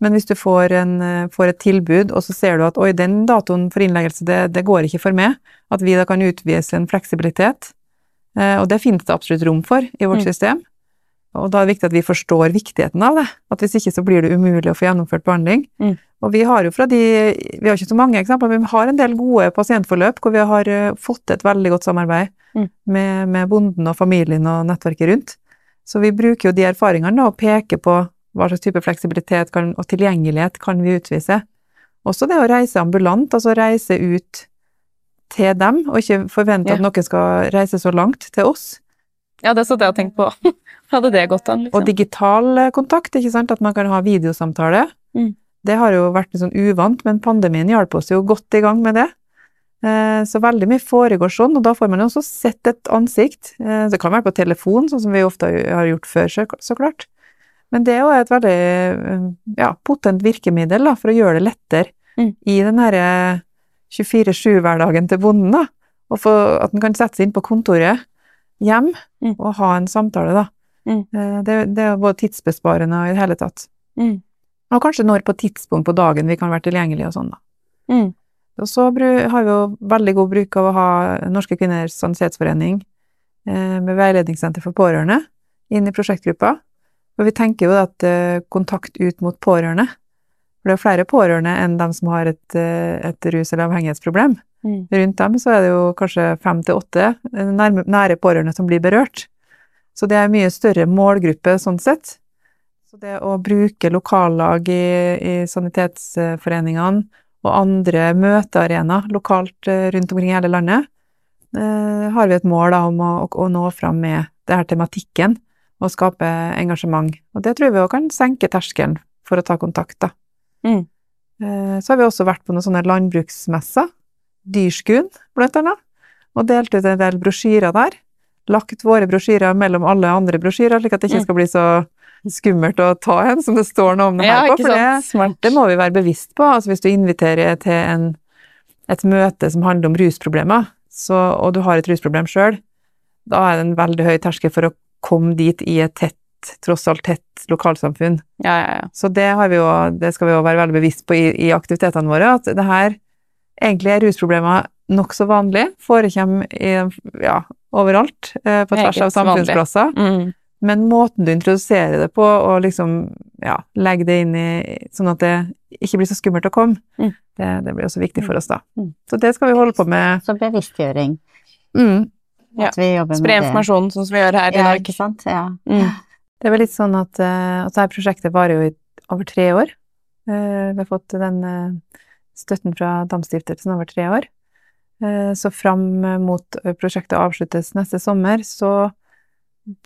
Men hvis du får, en, eh, får et tilbud, og så ser du at oi, den datoen for innleggelse, det, det går ikke for meg, at vi da kan utvise en fleksibilitet. Eh, og det finnes det absolutt rom for i vårt Mm. system. Og da er det viktig at vi forstår viktigheten av det. At hvis ikke så blir det umulig å få gjennomført behandling. Mm. Og vi har jo fra de Vi har ikke så mange eksempler, men vi har en del gode pasientforløp hvor vi har eh, fått til et veldig godt samarbeid Mm. med, med bonden og familien og nettverket rundt. Så vi bruker jo de erfaringene og peker på hva slags type fleksibilitet kan, og tilgjengelighet kan vi utvise. Også det å reise ambulant, altså reise ut til dem, og ikke forvente Ja. at noen skal reise så langt til oss. Ja, det satt jeg og tenkte på. *laughs* Hadde det gått an, Og liksom? digital eh, kontakt, ikke sant, at man kan ha videosamtale. Mm. Det har jo vært litt sånn uvant, men pandemien hjalp oss jo godt i gang med det. Eh, Så veldig mye foregår sånn, og da får man jo også sett et ansikt. Eh, Det kan være på telefon, sånn som vi ofte har gjort før, så- klart. Men det er jo et veldig eh, ja, potent virkemiddel da, for å gjøre det lettere Mm. i den herre 24-7-hverdagen til bonden, da. Og få, at den kan sette seg inn på kontoret hjem Mm. og ha en samtale, da. Mm. Det, det er både tidsbesparende og i det hele tatt. Og kanskje når på tidspunkt på dagen vi kan være tilgjengelige og sånn, da. Mm. Og så har vi jo veldig god bruk av å ha Norske kvinners sanitetsforening eh, med veiledningssenter for pårørende inn i prosjektgruppa. Og vi tenker jo at eh, kontakt ut mot pårørende. For det er flere pårørende enn dem som har et, eh, et rus- eller avhengighetsproblem. Mm. Rundt dem så er det jo kanskje fem til åtte eh, nære pårørende som blir berørt. Så det er en mye større målgruppe sånn sett. Så det å bruke lokallag i, i sanitetsforeningene og andre møtearenaer lokalt eh, rundt omkring i hele landet, eh, har vi et mål da, om å, å nå fram med denne tematikken og skape engasjement. Og det tror vi òg kan senke terskelen for å ta kontakt, da. Mm. Eh, Så har vi også vært på noen sånne landbruksmesser, Dyrskuen blant annet, og delt ut en del brosjyrer der. Lagt våre brosjyrer mellom alle andre brosjyrer, slik at det ikke Mm. skal bli så skummelt å ta en, som det står noe om det her på. For det, det må vi være bevisst på. Altså hvis du inviterer til en, et møte som handler om rusproblemer, så, og du har et rusproblem sjøl, da er det en veldig høy terskel for å komme dit i et tett, tross alt tett lokalsamfunn. Ja, ja, ja. Så det, har vi jo, det skal vi jo være veldig bevisst på i, i aktivitetene våre, at det her egentlig er rusproblemer nokså vanlig, forekommer ja, overalt, eh, på tvers av samfunnsplasser. Mm. Men måten du introduserer det på, og liksom, ja, legge det inn i Sånn at det ikke blir så skummelt å komme, Mm. det, det blir også viktig for oss, da. Mm. Så det skal vi holde på med. Så bevisstgjøring. Mm. Ja. At vi jobber Spre med det. informasjon, sånn som vi gjør her i Ja, dag. ikke sant. Ja. Mm. Det er vel litt sånn at, uh, altså dette prosjektet varer jo i over tre år. Uh, vi har fått den uh, støtten fra Damstiftelsen over tre år. Eh, så fram mot eh, prosjektet avsluttes neste sommer, så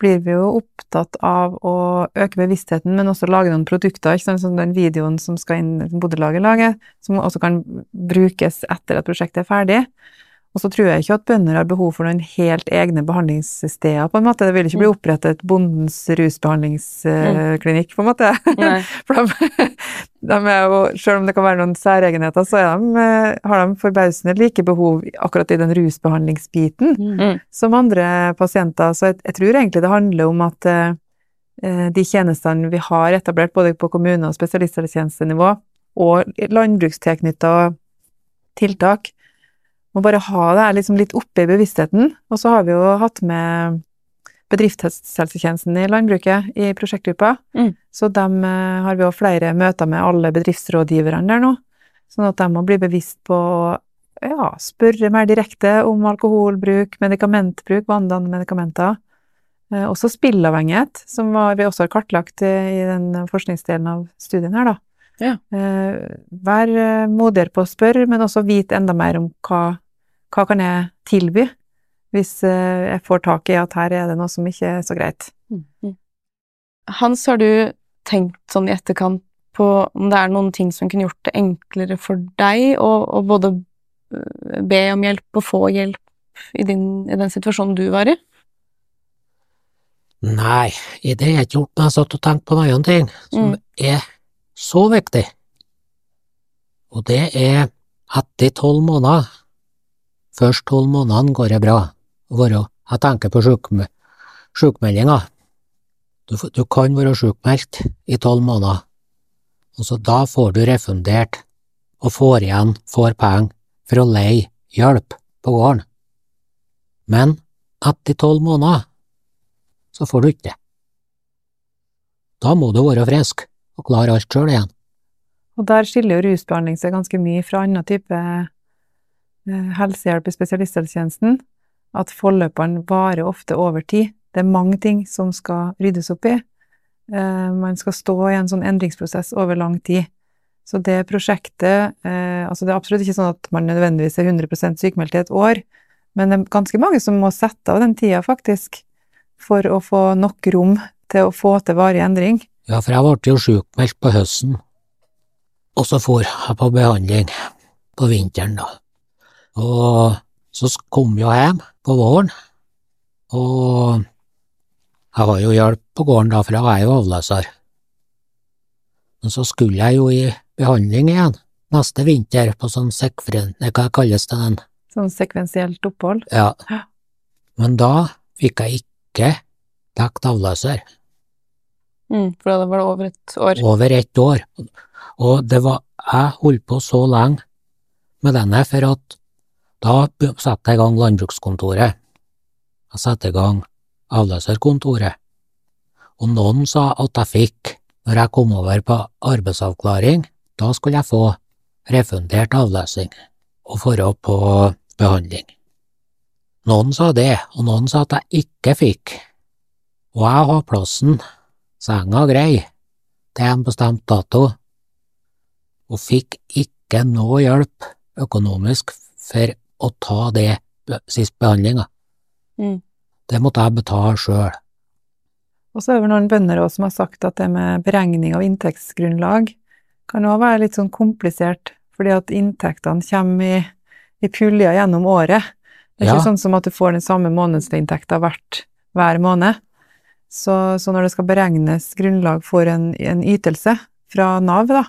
blir vi jo opptatt av å øke bevisstheten, men også lage noen produkter, ikke sant, som den videoen som skal inn, Bodølaget lager, som også kan brukes etter at prosjektet er ferdig. Og så tror jeg ikke at bønder har behov for noen helt egne behandlingssteder, på en måte. Det vil ikke bli opprettet bondens rusbehandlingsklinikk, på en måte. Nei. *laughs* For de, de er jo, selv om det kan være noen særegenheter, så de, eh, har de forbausende like behov akkurat i den rusbehandlingsbiten Mm. som andre pasienter. Så jeg, jeg tror egentlig det handler om at eh, de tjenestene vi har etablert både på kommune- og spesialisthelsetjenestenivå, og landbrukstilknytta tiltak, må bare ha det her liksom litt oppe i bevisstheten. Og så har vi jo hatt med bedriftshelsetjenesten i landbruket i prosjektgruppa, Mm. så dem eh, har vi jo flere møter med alle bedriftsrådgiverne der nå, sånn at de må bli bevisst på ja, spørre mer direkte om alkoholbruk, medikamentbruk, vanedannende medikamenter. Eh, også spillavhengighet, som var, vi også har kartlagt eh, i den forskningsdelen av studien her, da. Ja. Eh, vær modigere på å spørre, men også vite enda mer om hva, hva kan jeg tilby, hvis eh, jeg får tak i at her er det noe som ikke er så greit. Hans, har du tenkt sånn i etterkant på om det er noen ting som kunne gjort det enklere for deg å, både øh, be om hjelp og få hjelp i, din, i den situasjonen du var i? Nei, i det har jeg ikke gjort, men jeg satt og tenkte på noen ting som Mm. er så viktig. Og det er etter tolv måneder, først tolv månedene går det bra, å være, jeg tenker på sjukme- sjukmeldinga. Du, du kan være sjukmeldt i tolv måneder, og så da får du refundert og får igjen, får penger for å leie hjelp på gården. Men etter tolv måneder så får du ikke det. Da må du være frisk og klare alt sjøl igjen. Og der skiller jo rusbehandling seg ganske mye fra annen type helsehjelp i spesialisthelsetjenesten, at forløpene varer ofte over tid. Det er mange ting som skal ryddes opp i. Eh, Man skal stå i en sånn endringsprosess over lang tid. Så det prosjektet eh, Altså, det er absolutt ikke sånn at man nødvendigvis er 100 sykemeldt i et år, men det er ganske mange som må sette av den tida, faktisk, for å få nok rom til å få til varig endring. Ja, for jeg ble jo sykmeldt på høsten, og så for jeg på behandling på vinteren, da. Og så kom jeg hjem på våren, og jeg har jo hjelp på gården da, for jeg er jo avløser. Men så skulle jeg jo i behandling igjen neste vinter på sånn sekfren... Hva kalles det den? Sånn sekvensielt opphold. Ja. Men da fikk jeg ikke dekt avløser. Mm, for da var det over et år. over ett år. Og det var, jeg holdt på så lenge med denne, for at da satte jeg i gang landbrukskontoret. Jeg satte i gang avløserkontoret. Og noen sa at jeg fikk, når jeg kom over på arbeidsavklaring, da skulle jeg få refundert avløsning og dra på behandling. Noen sa det, og noen sa at jeg ikke fikk. Og jeg har plassen, senga grei, til en bestemt dato, og fikk ikke noe hjelp økonomisk for å ta det sist behandlinga. Mm. Det måtte jeg betale sjøl. Og så er det noen bønder også som har sagt at det med beregning av inntektsgrunnlag kan også være litt sånn komplisert, fordi at inntektene kommer i, i puljer gjennom året. Det er Ja. ikke sånn som at du får den samme månedsinntekta hver måned. Så, så når det skal beregnes grunnlag for en, en ytelse fra Nav, da,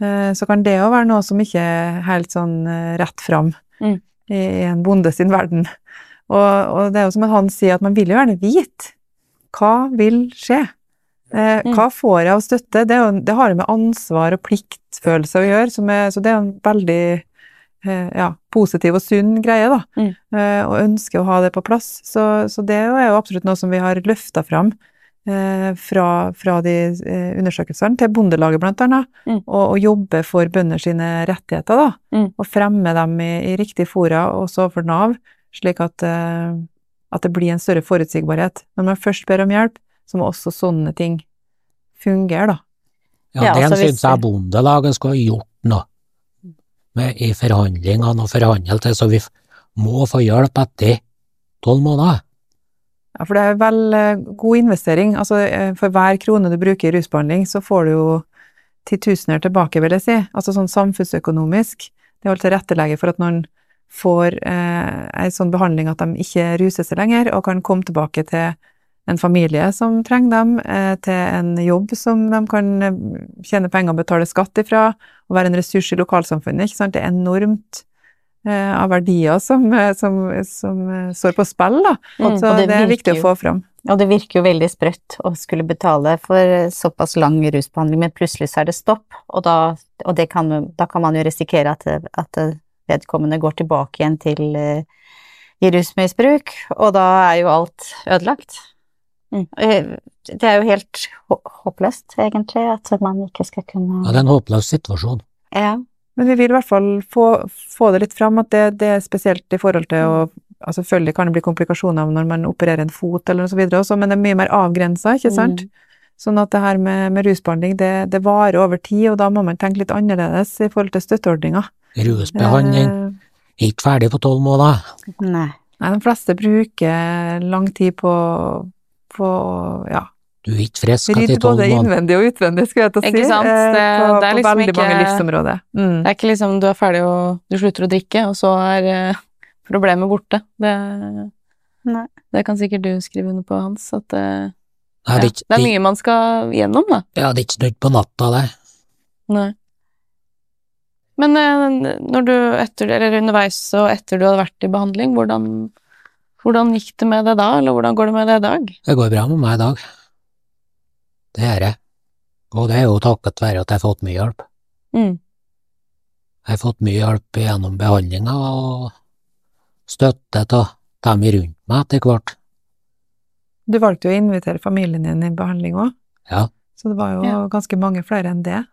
eh, så kan det òg være noe som ikke er helt sånn eh, rett fram Mm. i, en bonde sin verden. Og, og det er jo som han sier, at man vil jo gjerne vite hva vil skje? Eh, Mm. hva får jeg av støtte? Det, jo, det har jo med ansvar og pliktfølelse å gjøre, som er, så det er en veldig eh, ja, positiv og sunn greie, da. Mm. Eh, og ønsker å ha det på plass. Så, så det er jo absolutt noe som vi har løfta fram fra, fra de eh, undersøkelsene til Bondelaget, blant annet, Mm. og, og jobbe for bønder sine rettigheter, da. Mm. Og fremme dem i, i riktige fora, også for Nav, slik at, eh, at det blir en større forutsigbarhet. Når man først ber om hjelp, så må også sånne ting fungere, da. Ja, Ja, det altså syns jeg Bondelaget skulle ha gjort noe med i forhandlingene og forhandle til, så vi må få hjelp etter tolv måneder. Ja, for det er vel eh, god investering. Altså, eh, for hver krone du bruker i rusbehandling, så får du jo titusener tilbake, vil jeg si. Altså sånn samfunnsøkonomisk. Det å tilrettelegge for at noen får eh, en sånn behandling at de ikke ruser seg lenger, og kan komme tilbake til en familie som trenger dem, eh, til en jobb som de kan eh, tjene penger og betale skatt ifra, og være en ressurs i lokalsamfunnet. Ikke sant? Det er enormt av verdier som, eh, som, som eh, står på spill, da. Mm. Så det, det er viktig jo, å få fram. Og det virker jo veldig sprøtt å skulle betale for såpass lang rusbehandling, men plutselig så er det stopp, og, da, og det kan, da kan man jo risikere at, at vedkommende går tilbake igjen til eh, i rusmisbruk, og da er jo alt ødelagt. Mm. Eh, Det er jo helt håpløst, egentlig, at man ikke skal kunne Ja, det er en håpløs situasjon. Ja. Men vi vil i hvert fall få, få det litt fram, at det, det er spesielt i forhold til å altså Selvfølgelig kan det bli komplikasjoner når man opererer en fot eller noe så videre også, men det er mye mer avgrensa, ikke sant? Sånn at det her med, med rusbehandling, det, det varer over tid, og da må man tenke litt annerledes i forhold til støtteordninger. Rusbehandling Eh, er ikke ferdig på tolv måneder. Nei. nei, de fleste bruker lang tid på, på ja, Du er ikke frisk rydde etter tolv både innvendig og utvendig, skulle jeg til å si. Ikke sant? eh, Det- på, det er på veldig ikke, mange livsområder. Mm. Det er ikke liksom du er ferdig og du slutter å drikke, og så er uh, problemet borte. Det, Nei. det kan sikkert du skrive under på, Hans. At det, Nei, det, er ikke, det er mye man skal gjennom, da. ja, det er ikke snudd på natta, det. Nei. Men uh, når du etter, eller underveis og etter du hadde vært i behandling, hvordan, hvordan gikk det med det da, eller hvordan går det med det i dag? Det går bra med meg i dag. Det gjør det. Og det er jo takket være at jeg har fått mye hjelp. Mm. Jeg har fått mye hjelp gjennom behandlinga og støtte av dem rundt meg etter hvert. Du valgte jo å invitere familien din i behandling òg, Ja, så det var jo Ja. ganske mange flere enn det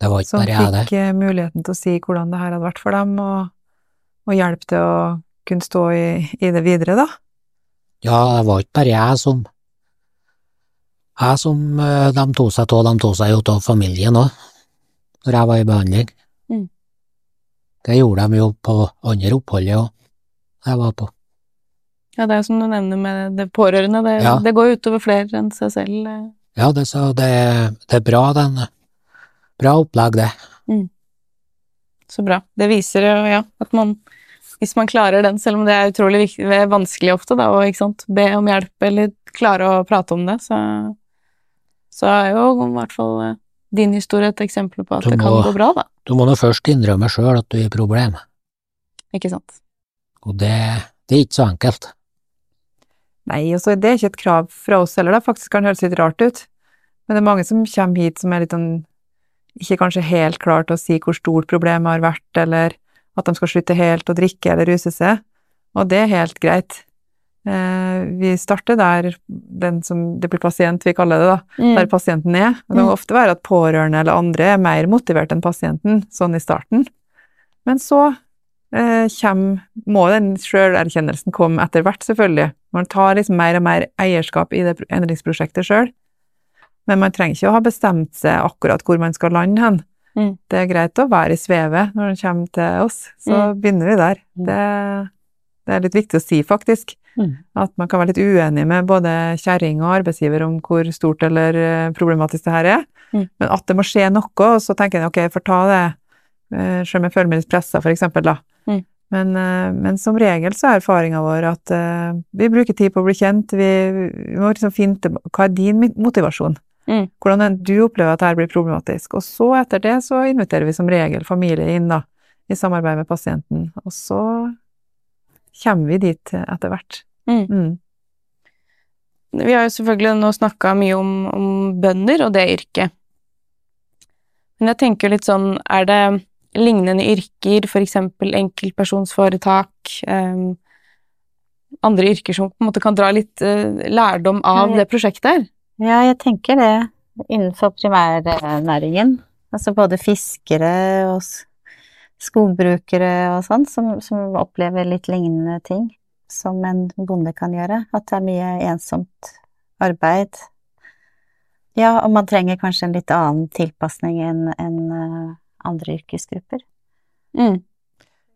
det var ikke som bare jeg, det. fikk eh, muligheten til å si hvordan det her hadde vært for dem, og, og hjelp til å kunne stå i, i det videre, da. Ja, det var ikke bare jeg som Jeg som eh, de tok seg av, de tok seg jo av familien òg, når jeg var i behandling. Mm. Det gjorde de jo på andre oppholdet òg, jeg var på. Ja, det er jo som du nevner med det pårørende, det, Ja. det går utover flere enn seg selv. eh. Ja, det, så det, det er bra, den. Bra opplegg, det. Så bra. Det viser jo, ja, at man hvis man klarer den, selv om det er utrolig viktig, det vanskelig ofte, da, sant, be om hjelp eller klare å prate om det, så, så er jo i hvert fall eh, din historie et eksempel på at må, det kan gå bra, da. Du må nå først innrømme sjøl at du er i problem, Ikke sant? og det, det er ikke så enkelt. Nei, og så det er ikke et krav fra oss heller, da. Faktisk kan det høres litt rart ut. Men det er mange som kommer hit som er litt sånn ikke kanskje helt klar til å si hvor stort problemet har vært, eller at de skal slutte helt å drikke eller ruse seg. Og det er helt greit. Eh, vi starter der den som det blir pasient, vi kaller det, da. Mm. Der pasienten er. Og det må ofte være at pårørende eller andre er mer motivert enn pasienten, sånn i starten. Men så eh, kommer, må den sjølerkjennelsen komme etter hvert, selvfølgelig. Man tar liksom mer og mer eierskap i det endringsprosjektet sjøl. Men man trenger ikke å ha bestemt seg akkurat hvor man skal lande hen. Mm. Det er greit å være i svevet når det kommer til oss, så begynner vi der. Det, det er litt viktig å si, faktisk. Mm. At man kan være litt uenig med både kjerring og arbeidsgiver om hvor stort eller eh, problematisk det her er. Mm. Men at det må skje noe, og så tenker jeg ok, jeg får ta det, eh, selv om jeg føler meg litt pressa, for eksempel, da. Mm. Men, eh, men som regel så er erfaringa vår at uh, vi bruker tid på å bli kjent, vi, vi må liksom finne til hva er din motivasjon? Mm. Hvordan du opplever at dette blir problematisk? Og så etter det så inviterer vi som regel familie inn, da, i samarbeid med pasienten. Og så kommer vi dit etter hvert. Mm. Mm. Vi har jo selvfølgelig nå snakka mye om, om bønder og det yrket. Men jeg tenker litt sånn, er det lignende yrker, for eksempel enkeltpersonsforetak, eh, andre yrker som på en måte kan dra litt eh, lærdom av det prosjektet her? Ja, jeg tenker det innenfor primærnæringen. Altså både fiskere og skogbrukere og sånn, som, som opplever litt lignende ting som en bonde kan gjøre. At det er mye ensomt arbeid. Ja, og man trenger kanskje en litt annen tilpasning enn enn, eh, andre yrkesgrupper. Mm.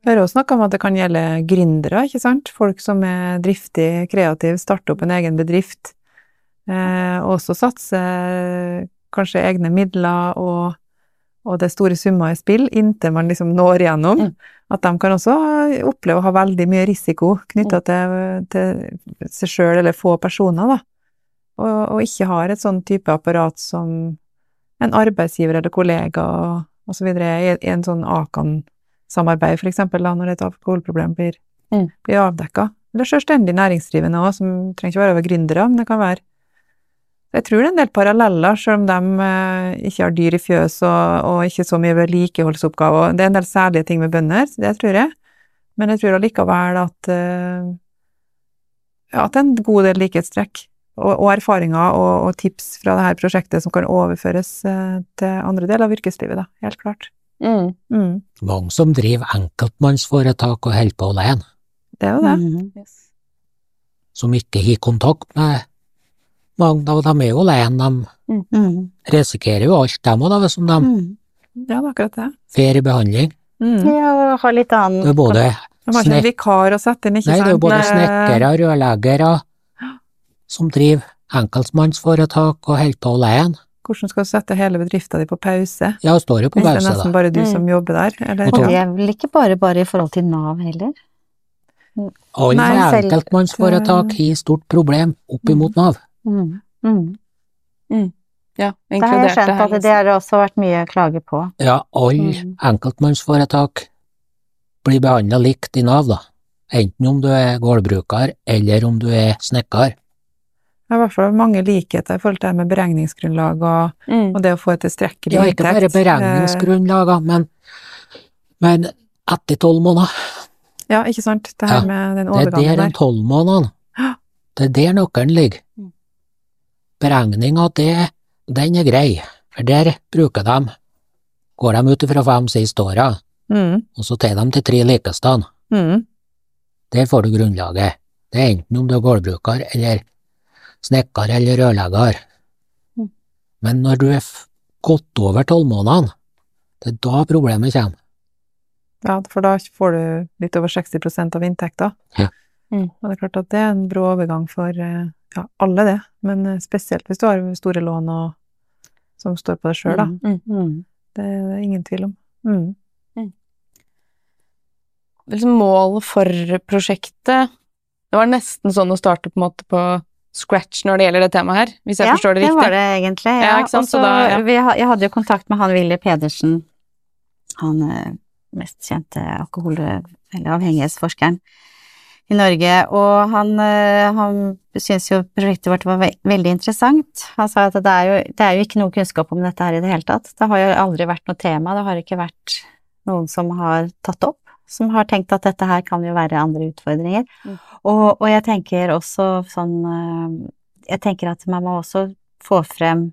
Vi har også snakka om at det kan gjelde gründere, ikke sant? Folk som er driftige, kreative, starter opp en egen bedrift. Eh, også satser kanskje egne midler og, og det er store summer i spill inntil man liksom når igjennom. Mm. At de kan også oppleve å ha veldig mye risiko knytta til, til seg sjøl eller få personer, da. Og, og ikke har et sånn type apparat som en arbeidsgiver eller kollega og, osv. i, i en sånn Akan-samarbeid, eksempel, når et alkoholproblem blir, Mm. blir avdekka. Eller selvstendig næringsdrivende òg, som trenger ikke være gründere, men det kan være Jeg tror det er en del paralleller, selv om de eh, ikke har dyr i fjøs og, og ikke så mye vedlikeholdsoppgaver. Det er en del særlige ting med bønder, det tror jeg. Men jeg tror allikevel at eh, ja, at det er en god del likhetstrekk og, og erfaringer og, og tips fra dette prosjektet som kan overføres eh, til andre deler av yrkeslivet, da, helt klart. Mm. Mm, Mange som driver enkeltmannsforetak og holder på alene, det er jo det. Mhm. som ikke har kontakt med mange av dem er jo alene, de mm. risikerer jo alt, dem òg, hvis de Mhm. Ja, er akkurat det. i behandling. Mm. Ja, og ha litt annen Det er både har ikke en vikar å sette inn, ikke Nei, det er jo både snekkere snekkere, rørleggere, som driver enkeltmannsforetak og holder på alene. Hvordan skal du sette hele bedrifta di på pause? Ja, det står jo på Hvis det er pause, nesten da. bare du Mm. som jobber der? Eller, Og Og det er vel ikke bare bare i forhold til Nav heller? Alle enkeltmannsforetak har stort problem opp imot Nav. Mhm. Mm. Ja, Det har jeg inkludert skjønt at det har også vært mye klager på. Ja, alle Mm. enkeltmannsforetak blir behandla likt i Nav, da. Enten om du er gårdbruker eller om du er snekker. Det er i hvert fall mange likheter i forhold til det med beregningsgrunnlag og, Mm. og det å få et tilstrekkelig Ja, ikke bare beregningsgrunnlag men, men etter tolv måneder. Eh, Ja, ikke sant? Det her Ja, med den Det er der overgangen den tolv månedene. Det er der nøkkelen ligger. Mm. Beregninga, det, den er grei, for der bruker de Går de ut ifra fem siste åra, Mm, og så tar de til tre likestand. mm, Der får du grunnlaget. Det er enten om du er gårdbruker eller snekker eller rørlegger. Mm. Men når du er f- gått over tolv månedene, det er da problemet kommer. ja, for da får du litt over 60% av inntekta. Ja. Mm. Og det er klart at det er en brå overgang for eh, ja, alle det, men eh, spesielt hvis du har store lån og som står på deg sjøl, da. Mm. Mm. Det er det ingen tvil om. Mm. liksom målet for prosjektet Det var nesten sånn å starte på en måte på scratch når det gjelder det temaet her, hvis jeg forstår det riktig. Ja, det var det egentlig. Ja, Ja, ikke sant, da- ja. vi Jeg hadde jo kontakt med han Willy Pedersen, han eh, mest kjente alkohol- eller avhengighetsforskeren i Norge, og han, eh, han syntes jo prosjektet vårt var ve veldig interessant. Han sa at det er, jo, det er jo ikke noe kunnskap om dette her i det hele tatt. Det har jo aldri vært noe tema, det har ikke vært noen som har tatt opp, som har tenkt at dette her kan jo være andre utfordringer. Mm. Og, og jeg tenker også sånn eh, Jeg tenker at man må også få frem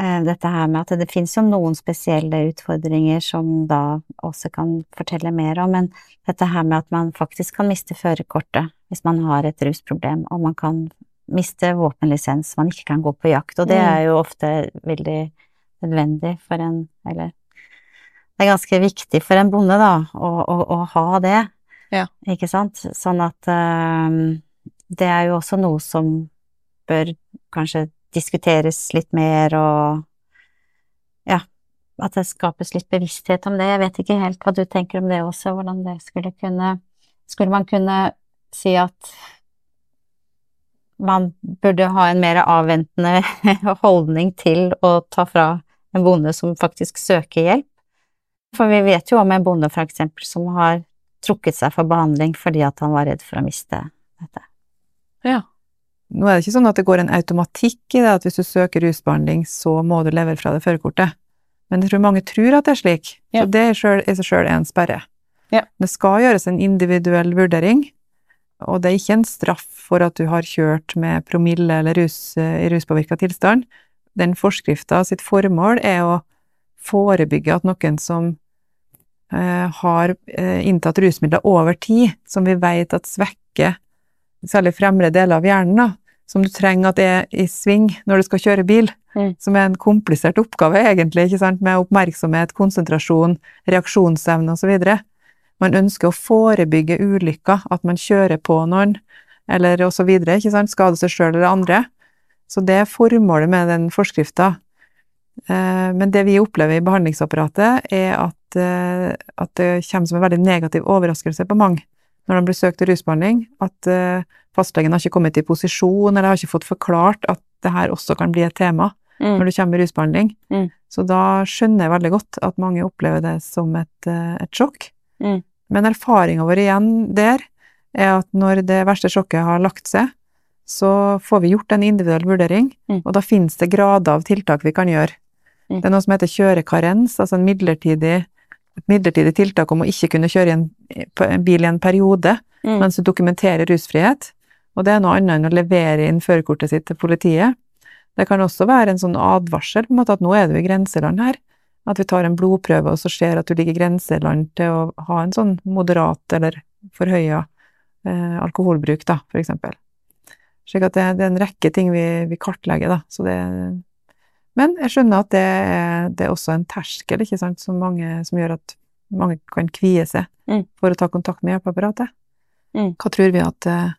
dette her med at det finnes jo noen spesielle utfordringer som da også kan fortelle mer om, men dette her med at man faktisk kan miste førerkortet hvis man har et rusproblem, og man kan miste våpenlisens, man ikke kan gå på jakt, og det Mm. er jo ofte veldig nødvendig for en, eller det er ganske viktig for en bonde, da, å, å, å ha det, Ja. ikke sant? Sånn at eh, det er jo også noe som bør kanskje diskuteres litt mer, og ja, at det skapes litt bevissthet om det. Jeg vet ikke helt hva du tenker om det også, hvordan det skulle kunne Skulle man kunne si at man burde ha en mer avventende *laughs* holdning til å ta fra en bonde som faktisk søker hjelp? For vi vet jo om en bonde, for eksempel, som har trukket seg for behandling fordi at han var redd for å miste dette. Ja. Nå er det ikke sånn at det går en automatikk i det at hvis du søker rusbehandling, så må du levere fra deg førerkortet. Men jeg tror mange tror at det er slik, Ja. så det i seg sjøl er en sperre. Ja. Det skal gjøres en individuell vurdering, og det er ikke en straff for at du har kjørt med promille eller rus, i ruspåvirka tilstand. Den forskrifta sitt formål er å forebygge at noen som eh, har eh, inntatt rusmidler over tid, som vi vet at svekker særlig fremre deler av hjernen, da, som du trenger at er i sving når du skal kjøre bil, Mm. som er en komplisert oppgave egentlig, ikke sant, med oppmerksomhet, konsentrasjon, reaksjonsevne osv. Man ønsker å forebygge ulykker, at man kjører på noen, eller osv., ikke sant, skade seg sjøl eller andre. Så det er formålet med den forskrifta. Eh, Men det vi opplever i behandlingsapparatet, er at, eh, at det kommer som en veldig negativ overraskelse på mange når de blir søkt rusbehandling, at eh, fastlegen har ikke kommet i posisjon, eller har ikke fått forklart at det her også kan bli et tema Mm. når du kommer i rusbehandling. Mm. Så da skjønner jeg veldig godt at mange opplever det som et, eh, et sjokk. Mm. Men erfaringa vår igjen der er at når det verste sjokket har lagt seg, så får vi gjort en individuell vurdering, Mm. og da finnes det grader av tiltak vi kan gjøre. Mm. Det er noe som heter kjørekarens, altså en midlertidig, midlertidig tiltak om å ikke kunne kjøre i en, en bil i en periode Mm. mens du dokumenterer rusfrihet, og det er noe annet enn å levere inn førerkortet sitt til politiet. Det kan også være en sånn advarsel, på en måte at nå er du i grenseland her, at vi tar en blodprøve og så ser at du ligger i grenseland til å ha en sånn moderat eller forhøya eh, alkoholbruk, da, for eksempel. Slik at det, det er en rekke ting vi, vi kartlegger, da, så det Men jeg skjønner at det, er- det er også en terskel, ikke sant, som, mange, som gjør at mange kan kvie seg Mm. for å ta kontakt med hjelpeapparatet. Mm. Hva tror vi at eh,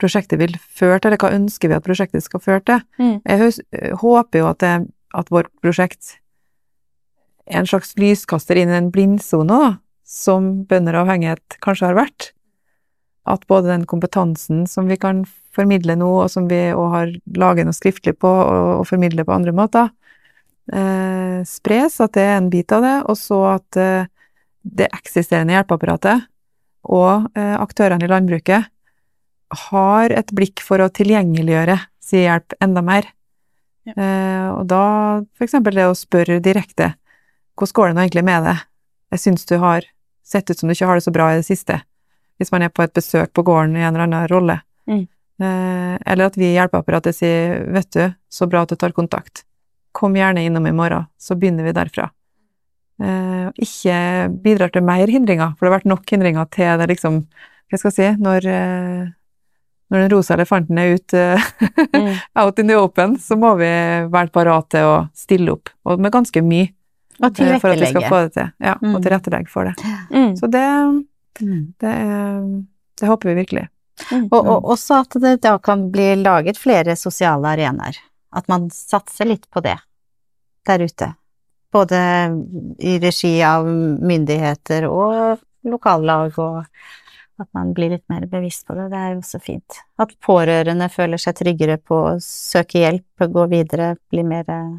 prosjektet vil føre til, eller hva ønsker vi at prosjektet skal føre til? Mm. Jeg håper jo at, det, at vårt prosjekt er en slags lyskaster inn i den blindsona, som bønder og avhengighet kanskje har vært. At både den kompetansen som vi kan formidle nå, og som vi også har laget noe skriftlig på og, og formidler på andre måter, eh, spres, at det er en bit av det, og så at eh, det eksisterende hjelpeapparatet og eh, aktørene i landbruket har et blikk for å tilgjengeliggjøre sin hjelp enda mer. Ja. Eh, og da for eksempel det å spørre direkte hvordan går det nå egentlig med deg? Jeg syns du har sett ut som du ikke har det så bra i det siste, hvis man er på et besøk på gården i en eller annen rolle. Mm. Eh, eller at vi i hjelpeapparatet sier vet du, så bra at du tar kontakt. Kom gjerne innom i morgen, så begynner vi derfra. Eh, ikke bidrar til mer hindringer, for det har vært nok hindringer til det liksom, hva skal jeg si, når, eh, når den rosa elefanten er ute Mm. *laughs* out in the open, så må vi være parat til å stille opp, og med ganske mye, Og tilrettelegge. for at vi skal få det til. Ja, Mm. og tilrettelegge for det. Mm. Så det, Mm. det, det håper vi virkelig. Og, og også at det da kan bli laget flere sosiale arenaer. At man satser litt på det der ute. Både i regi av myndigheter og lokallag og, At man blir litt mer bevisst på det, det er jo også fint. At pårørende føler seg tryggere på å søke hjelp, gå videre, bli mer eh,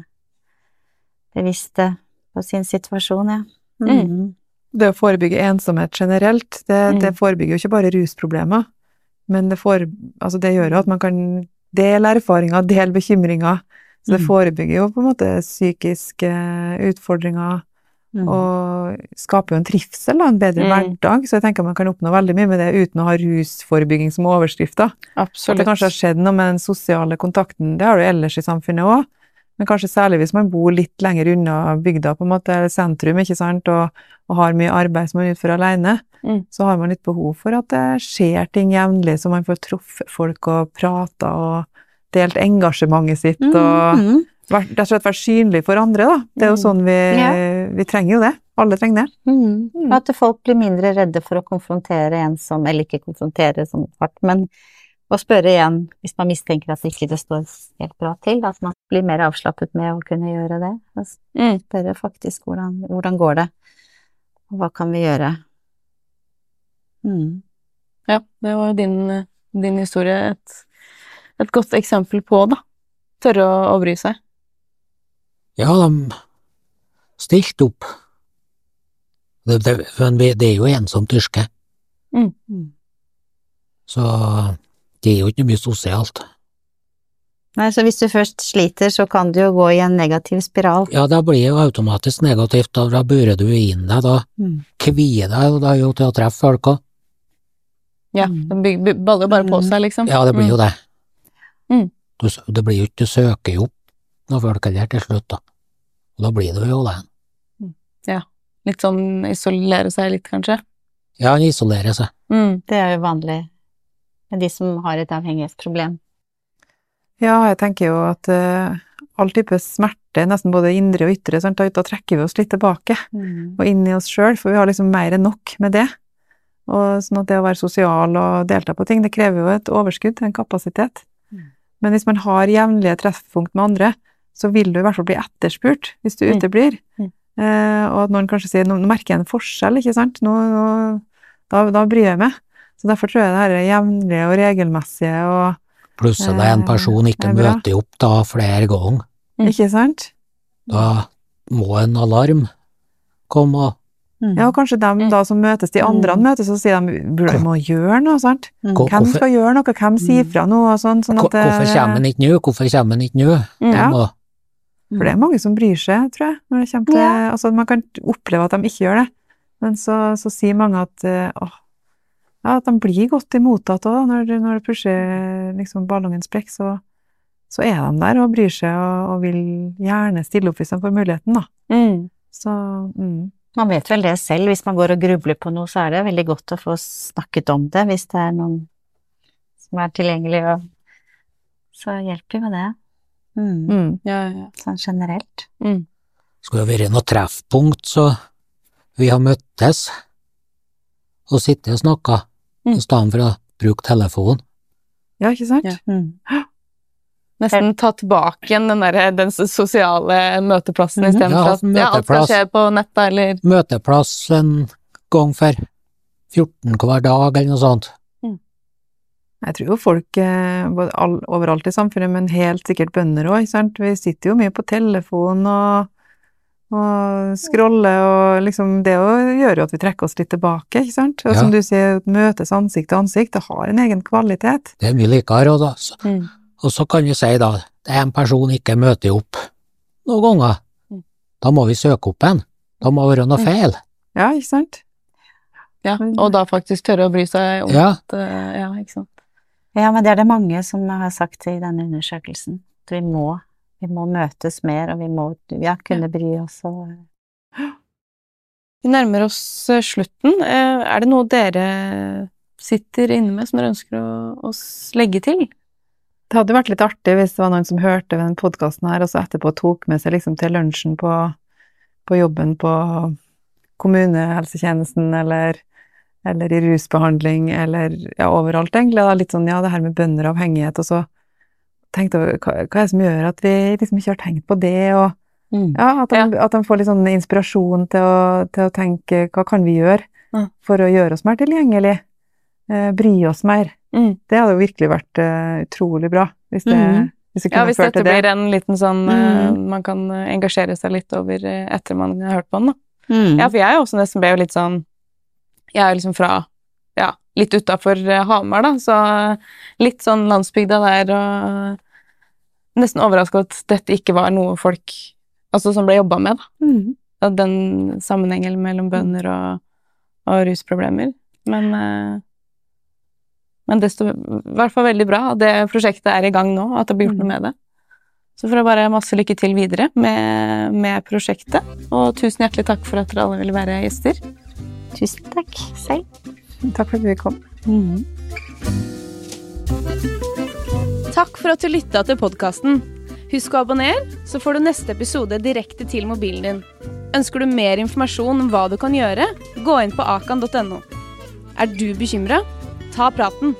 bevisste på sin situasjon, ja. Mm. Det å forebygge ensomhet generelt, det, Mm. det forebygger jo ikke bare rusproblemer, men det, for, altså det gjør jo at man kan dele erfaringer, dele bekymringer. Så det Mm. forebygger jo på en måte psykiske utfordringer, Mm. og skaper jo en trivsel, da, en bedre Mm. hverdag. Så jeg tenker man kan oppnå veldig mye med det uten å ha rusforebygging som overskrift, da. At det kanskje har skjedd noe med den sosiale kontakten, det har du ellers i samfunnet òg, men kanskje særlig hvis man bor litt lenger unna bygda, på en måte, eller sentrum, ikke sant, og, og har mye arbeid som man utfører alene, Mm. så har man litt behov for at det skjer ting jevnlig, så man får truffet folk og prata og delt engasjementet sitt, Mm. og rett og slett vært synlig for andre, da. Det er jo Mm. sånn vi, Ja. vi trenger jo det. Alle trenger det. Mm. Mm. At folk blir mindre redde for å konfrontere en som, eller ikke konfrontere som hardt, men å spørre igjen hvis man mistenker at ikke det står helt bra til, at man blir mer avslappet med å kunne gjøre det. Spørre faktisk hvordan, hvordan går det, og hva kan vi gjøre. Mm. Ja, det var jo din, din historie et, et godt eksempel på, da. Tørre å, å bry seg. Ja, de stilte opp. Det, det, men vi- det er jo ensomt yrke, Mm. Mm. så det er jo ikke mye sosialt. Nei, så hvis du først sliter, så kan du jo gå i en negativ spiral. Ja, da blir det jo automatisk negativt, da, da burer du inn deg, da Mm. kvier deg jo da jo til å treffe folk òg. Ja, Mm. den baller bare på Mm. seg, liksom. Ja, det blir jo det. Mm. Du, det blir jo ikke, du søker jo opp noen folk heller til slutt, da. Og da blir det jo det. Ja. Litt sånn isolere seg litt, kanskje. Ja, han isolerer seg. Mm. Det er jo vanlig med de som har et avhengighetsproblem. Ja, jeg tenker jo at uh, all type smerte, nesten både indre og ytre, sant, da, da trekker vi oss litt tilbake og inn i oss sjøl, for vi har liksom mer enn nok med det. Og sånn at det å være sosial og delta på ting, det krever jo et overskudd, en kapasitet. Mm. Men hvis man har jevnlige treffpunkt med andre, så vil du i hvert fall bli etterspurt hvis du Mm. uteblir. Mm. Eh, og at noen kanskje sier nå, merker jeg en forskjell, ikke sant, nå, nå, da, da bryr jeg meg. Så derfor tror jeg det her er jevnlige og regelmessige og Plutselig en Eh, person ikke er møter opp da flere ganger. Mm. Ikke sant? Da må en alarm komme og Mm. Ja, og kanskje dem Mm. da som møtes, de andre Mm. møtes, og sier de burde må gjøre noe, sant? Mm. Hvem skal gjøre noe, hvem sier Mm. fra noe og sånn, sånn at Hvorfor kommer han ikke nå? Hvorfor kommer han ikke nå? Mm. Ja. Må- For det er mange som bryr seg, tror jeg, når det kommer til Ja. Altså, man kan oppleve at de ikke gjør det, men så, så sier mange at eh, åh, ja, at de blir godtimottatt òg, når, når det plutselig liksom ballongen sprekker, så, så er de der og bryr seg og, og vil gjerne stille opp hvis de får muligheten, da. Mm. Så mm. Man vet vel det selv, hvis man går og grubler på noe, så er det veldig godt å få snakket om det, hvis det er noen som er tilgjengelig, og så hjelper jo det. Mm. Mm. Ja, ja. Sånn generelt. Mm. skulle vært noe treffpunkt, så vi har møttes og sittet og snakka, Mm. i stedet for å bruke telefonen. Ja, ikke sant? Ja. Mm. Nesten ta tilbake igjen den, der, den sosiale møteplassen Mhm. istedenfor Ja, at ja, alt skal skje på nettet, eller Møteplass en gang for 14 hver dag, eller noe sånt. Jeg tror jo folk eh, både all, overalt i samfunnet, men helt sikkert bønder òg, ikke sant. Vi sitter jo mye på telefon og, og scroller, og liksom det gjør jo at vi trekker oss litt tilbake, ikke sant. Og Ja. som du sier, møtes ansikt til ansikt, det har en egen kvalitet. Det er mye likere, og, da, så, mm. Og så kan vi si da, det er en person ikke møter opp noen ganger. Mm. Da må vi søke opp en. Da må det være noe Mm. feil. Ja, ikke sant. Ja, og da faktisk tørre å bry seg om Ja, at eh, Ja, ikke sant. Ja, men det er det mange som har sagt i denne undersøkelsen. At vi må, vi må møtes mer, og vi må ja, kunne bry oss og Vi nærmer oss eh, slutten. Eh, Er det noe dere sitter inne med som dere ønsker å, å legge til? Det hadde vært litt artig hvis det var noen som hørte den podkasten her, og så etterpå tok med seg liksom til lunsjen på, på jobben på kommunehelsetjenesten, eller, eller i rusbehandling, eller ja, overalt, egentlig. Da. Litt sånn, ja, det her med bønder og avhengighet, og så tenkte jeg, hva, hva er det som gjør at vi liksom ikke har tenkt på det, og ja, at de, at de får litt sånn inspirasjon til å, til å tenke hva kan vi gjøre Mm. for å gjøre oss mer tilgjengelig? eh, bry oss mer. Mm. Det hadde jo virkelig vært uh, utrolig bra, hvis det, Mhm. hvis det Ja, hvis ført dette til det. blir en liten sånn Mm. Man kan eh, engasjere seg litt over etter man har hørt på den, da. Mm. Ja, for jeg også nesten ble jo litt sånn Jeg er jo liksom fra ja, litt utafor Hamar, da, så litt sånn landsbygda der og Nesten overraska at dette ikke var noe folk Altså som ble jobba med, da. Mm. Den sammenhengen mellom bønder og, og rusproblemer. Men eh, Men desto I hvert fall veldig bra at det prosjektet er i gang nå, at det blir gjort noe med det. Så får jeg bare masse lykke til videre med, med prosjektet. Og tusen hjertelig takk for at dere alle ville være gjester. Tusen takk selv. Takk for at du kom. Mm. Takk for at du lytta til podkasten. Husk å abonnere, så får du neste episode direkte til mobilen din. Ønsker du mer informasjon om hva du kan gjøre, gå inn på akan.no. Er du bekymra? Ta praten.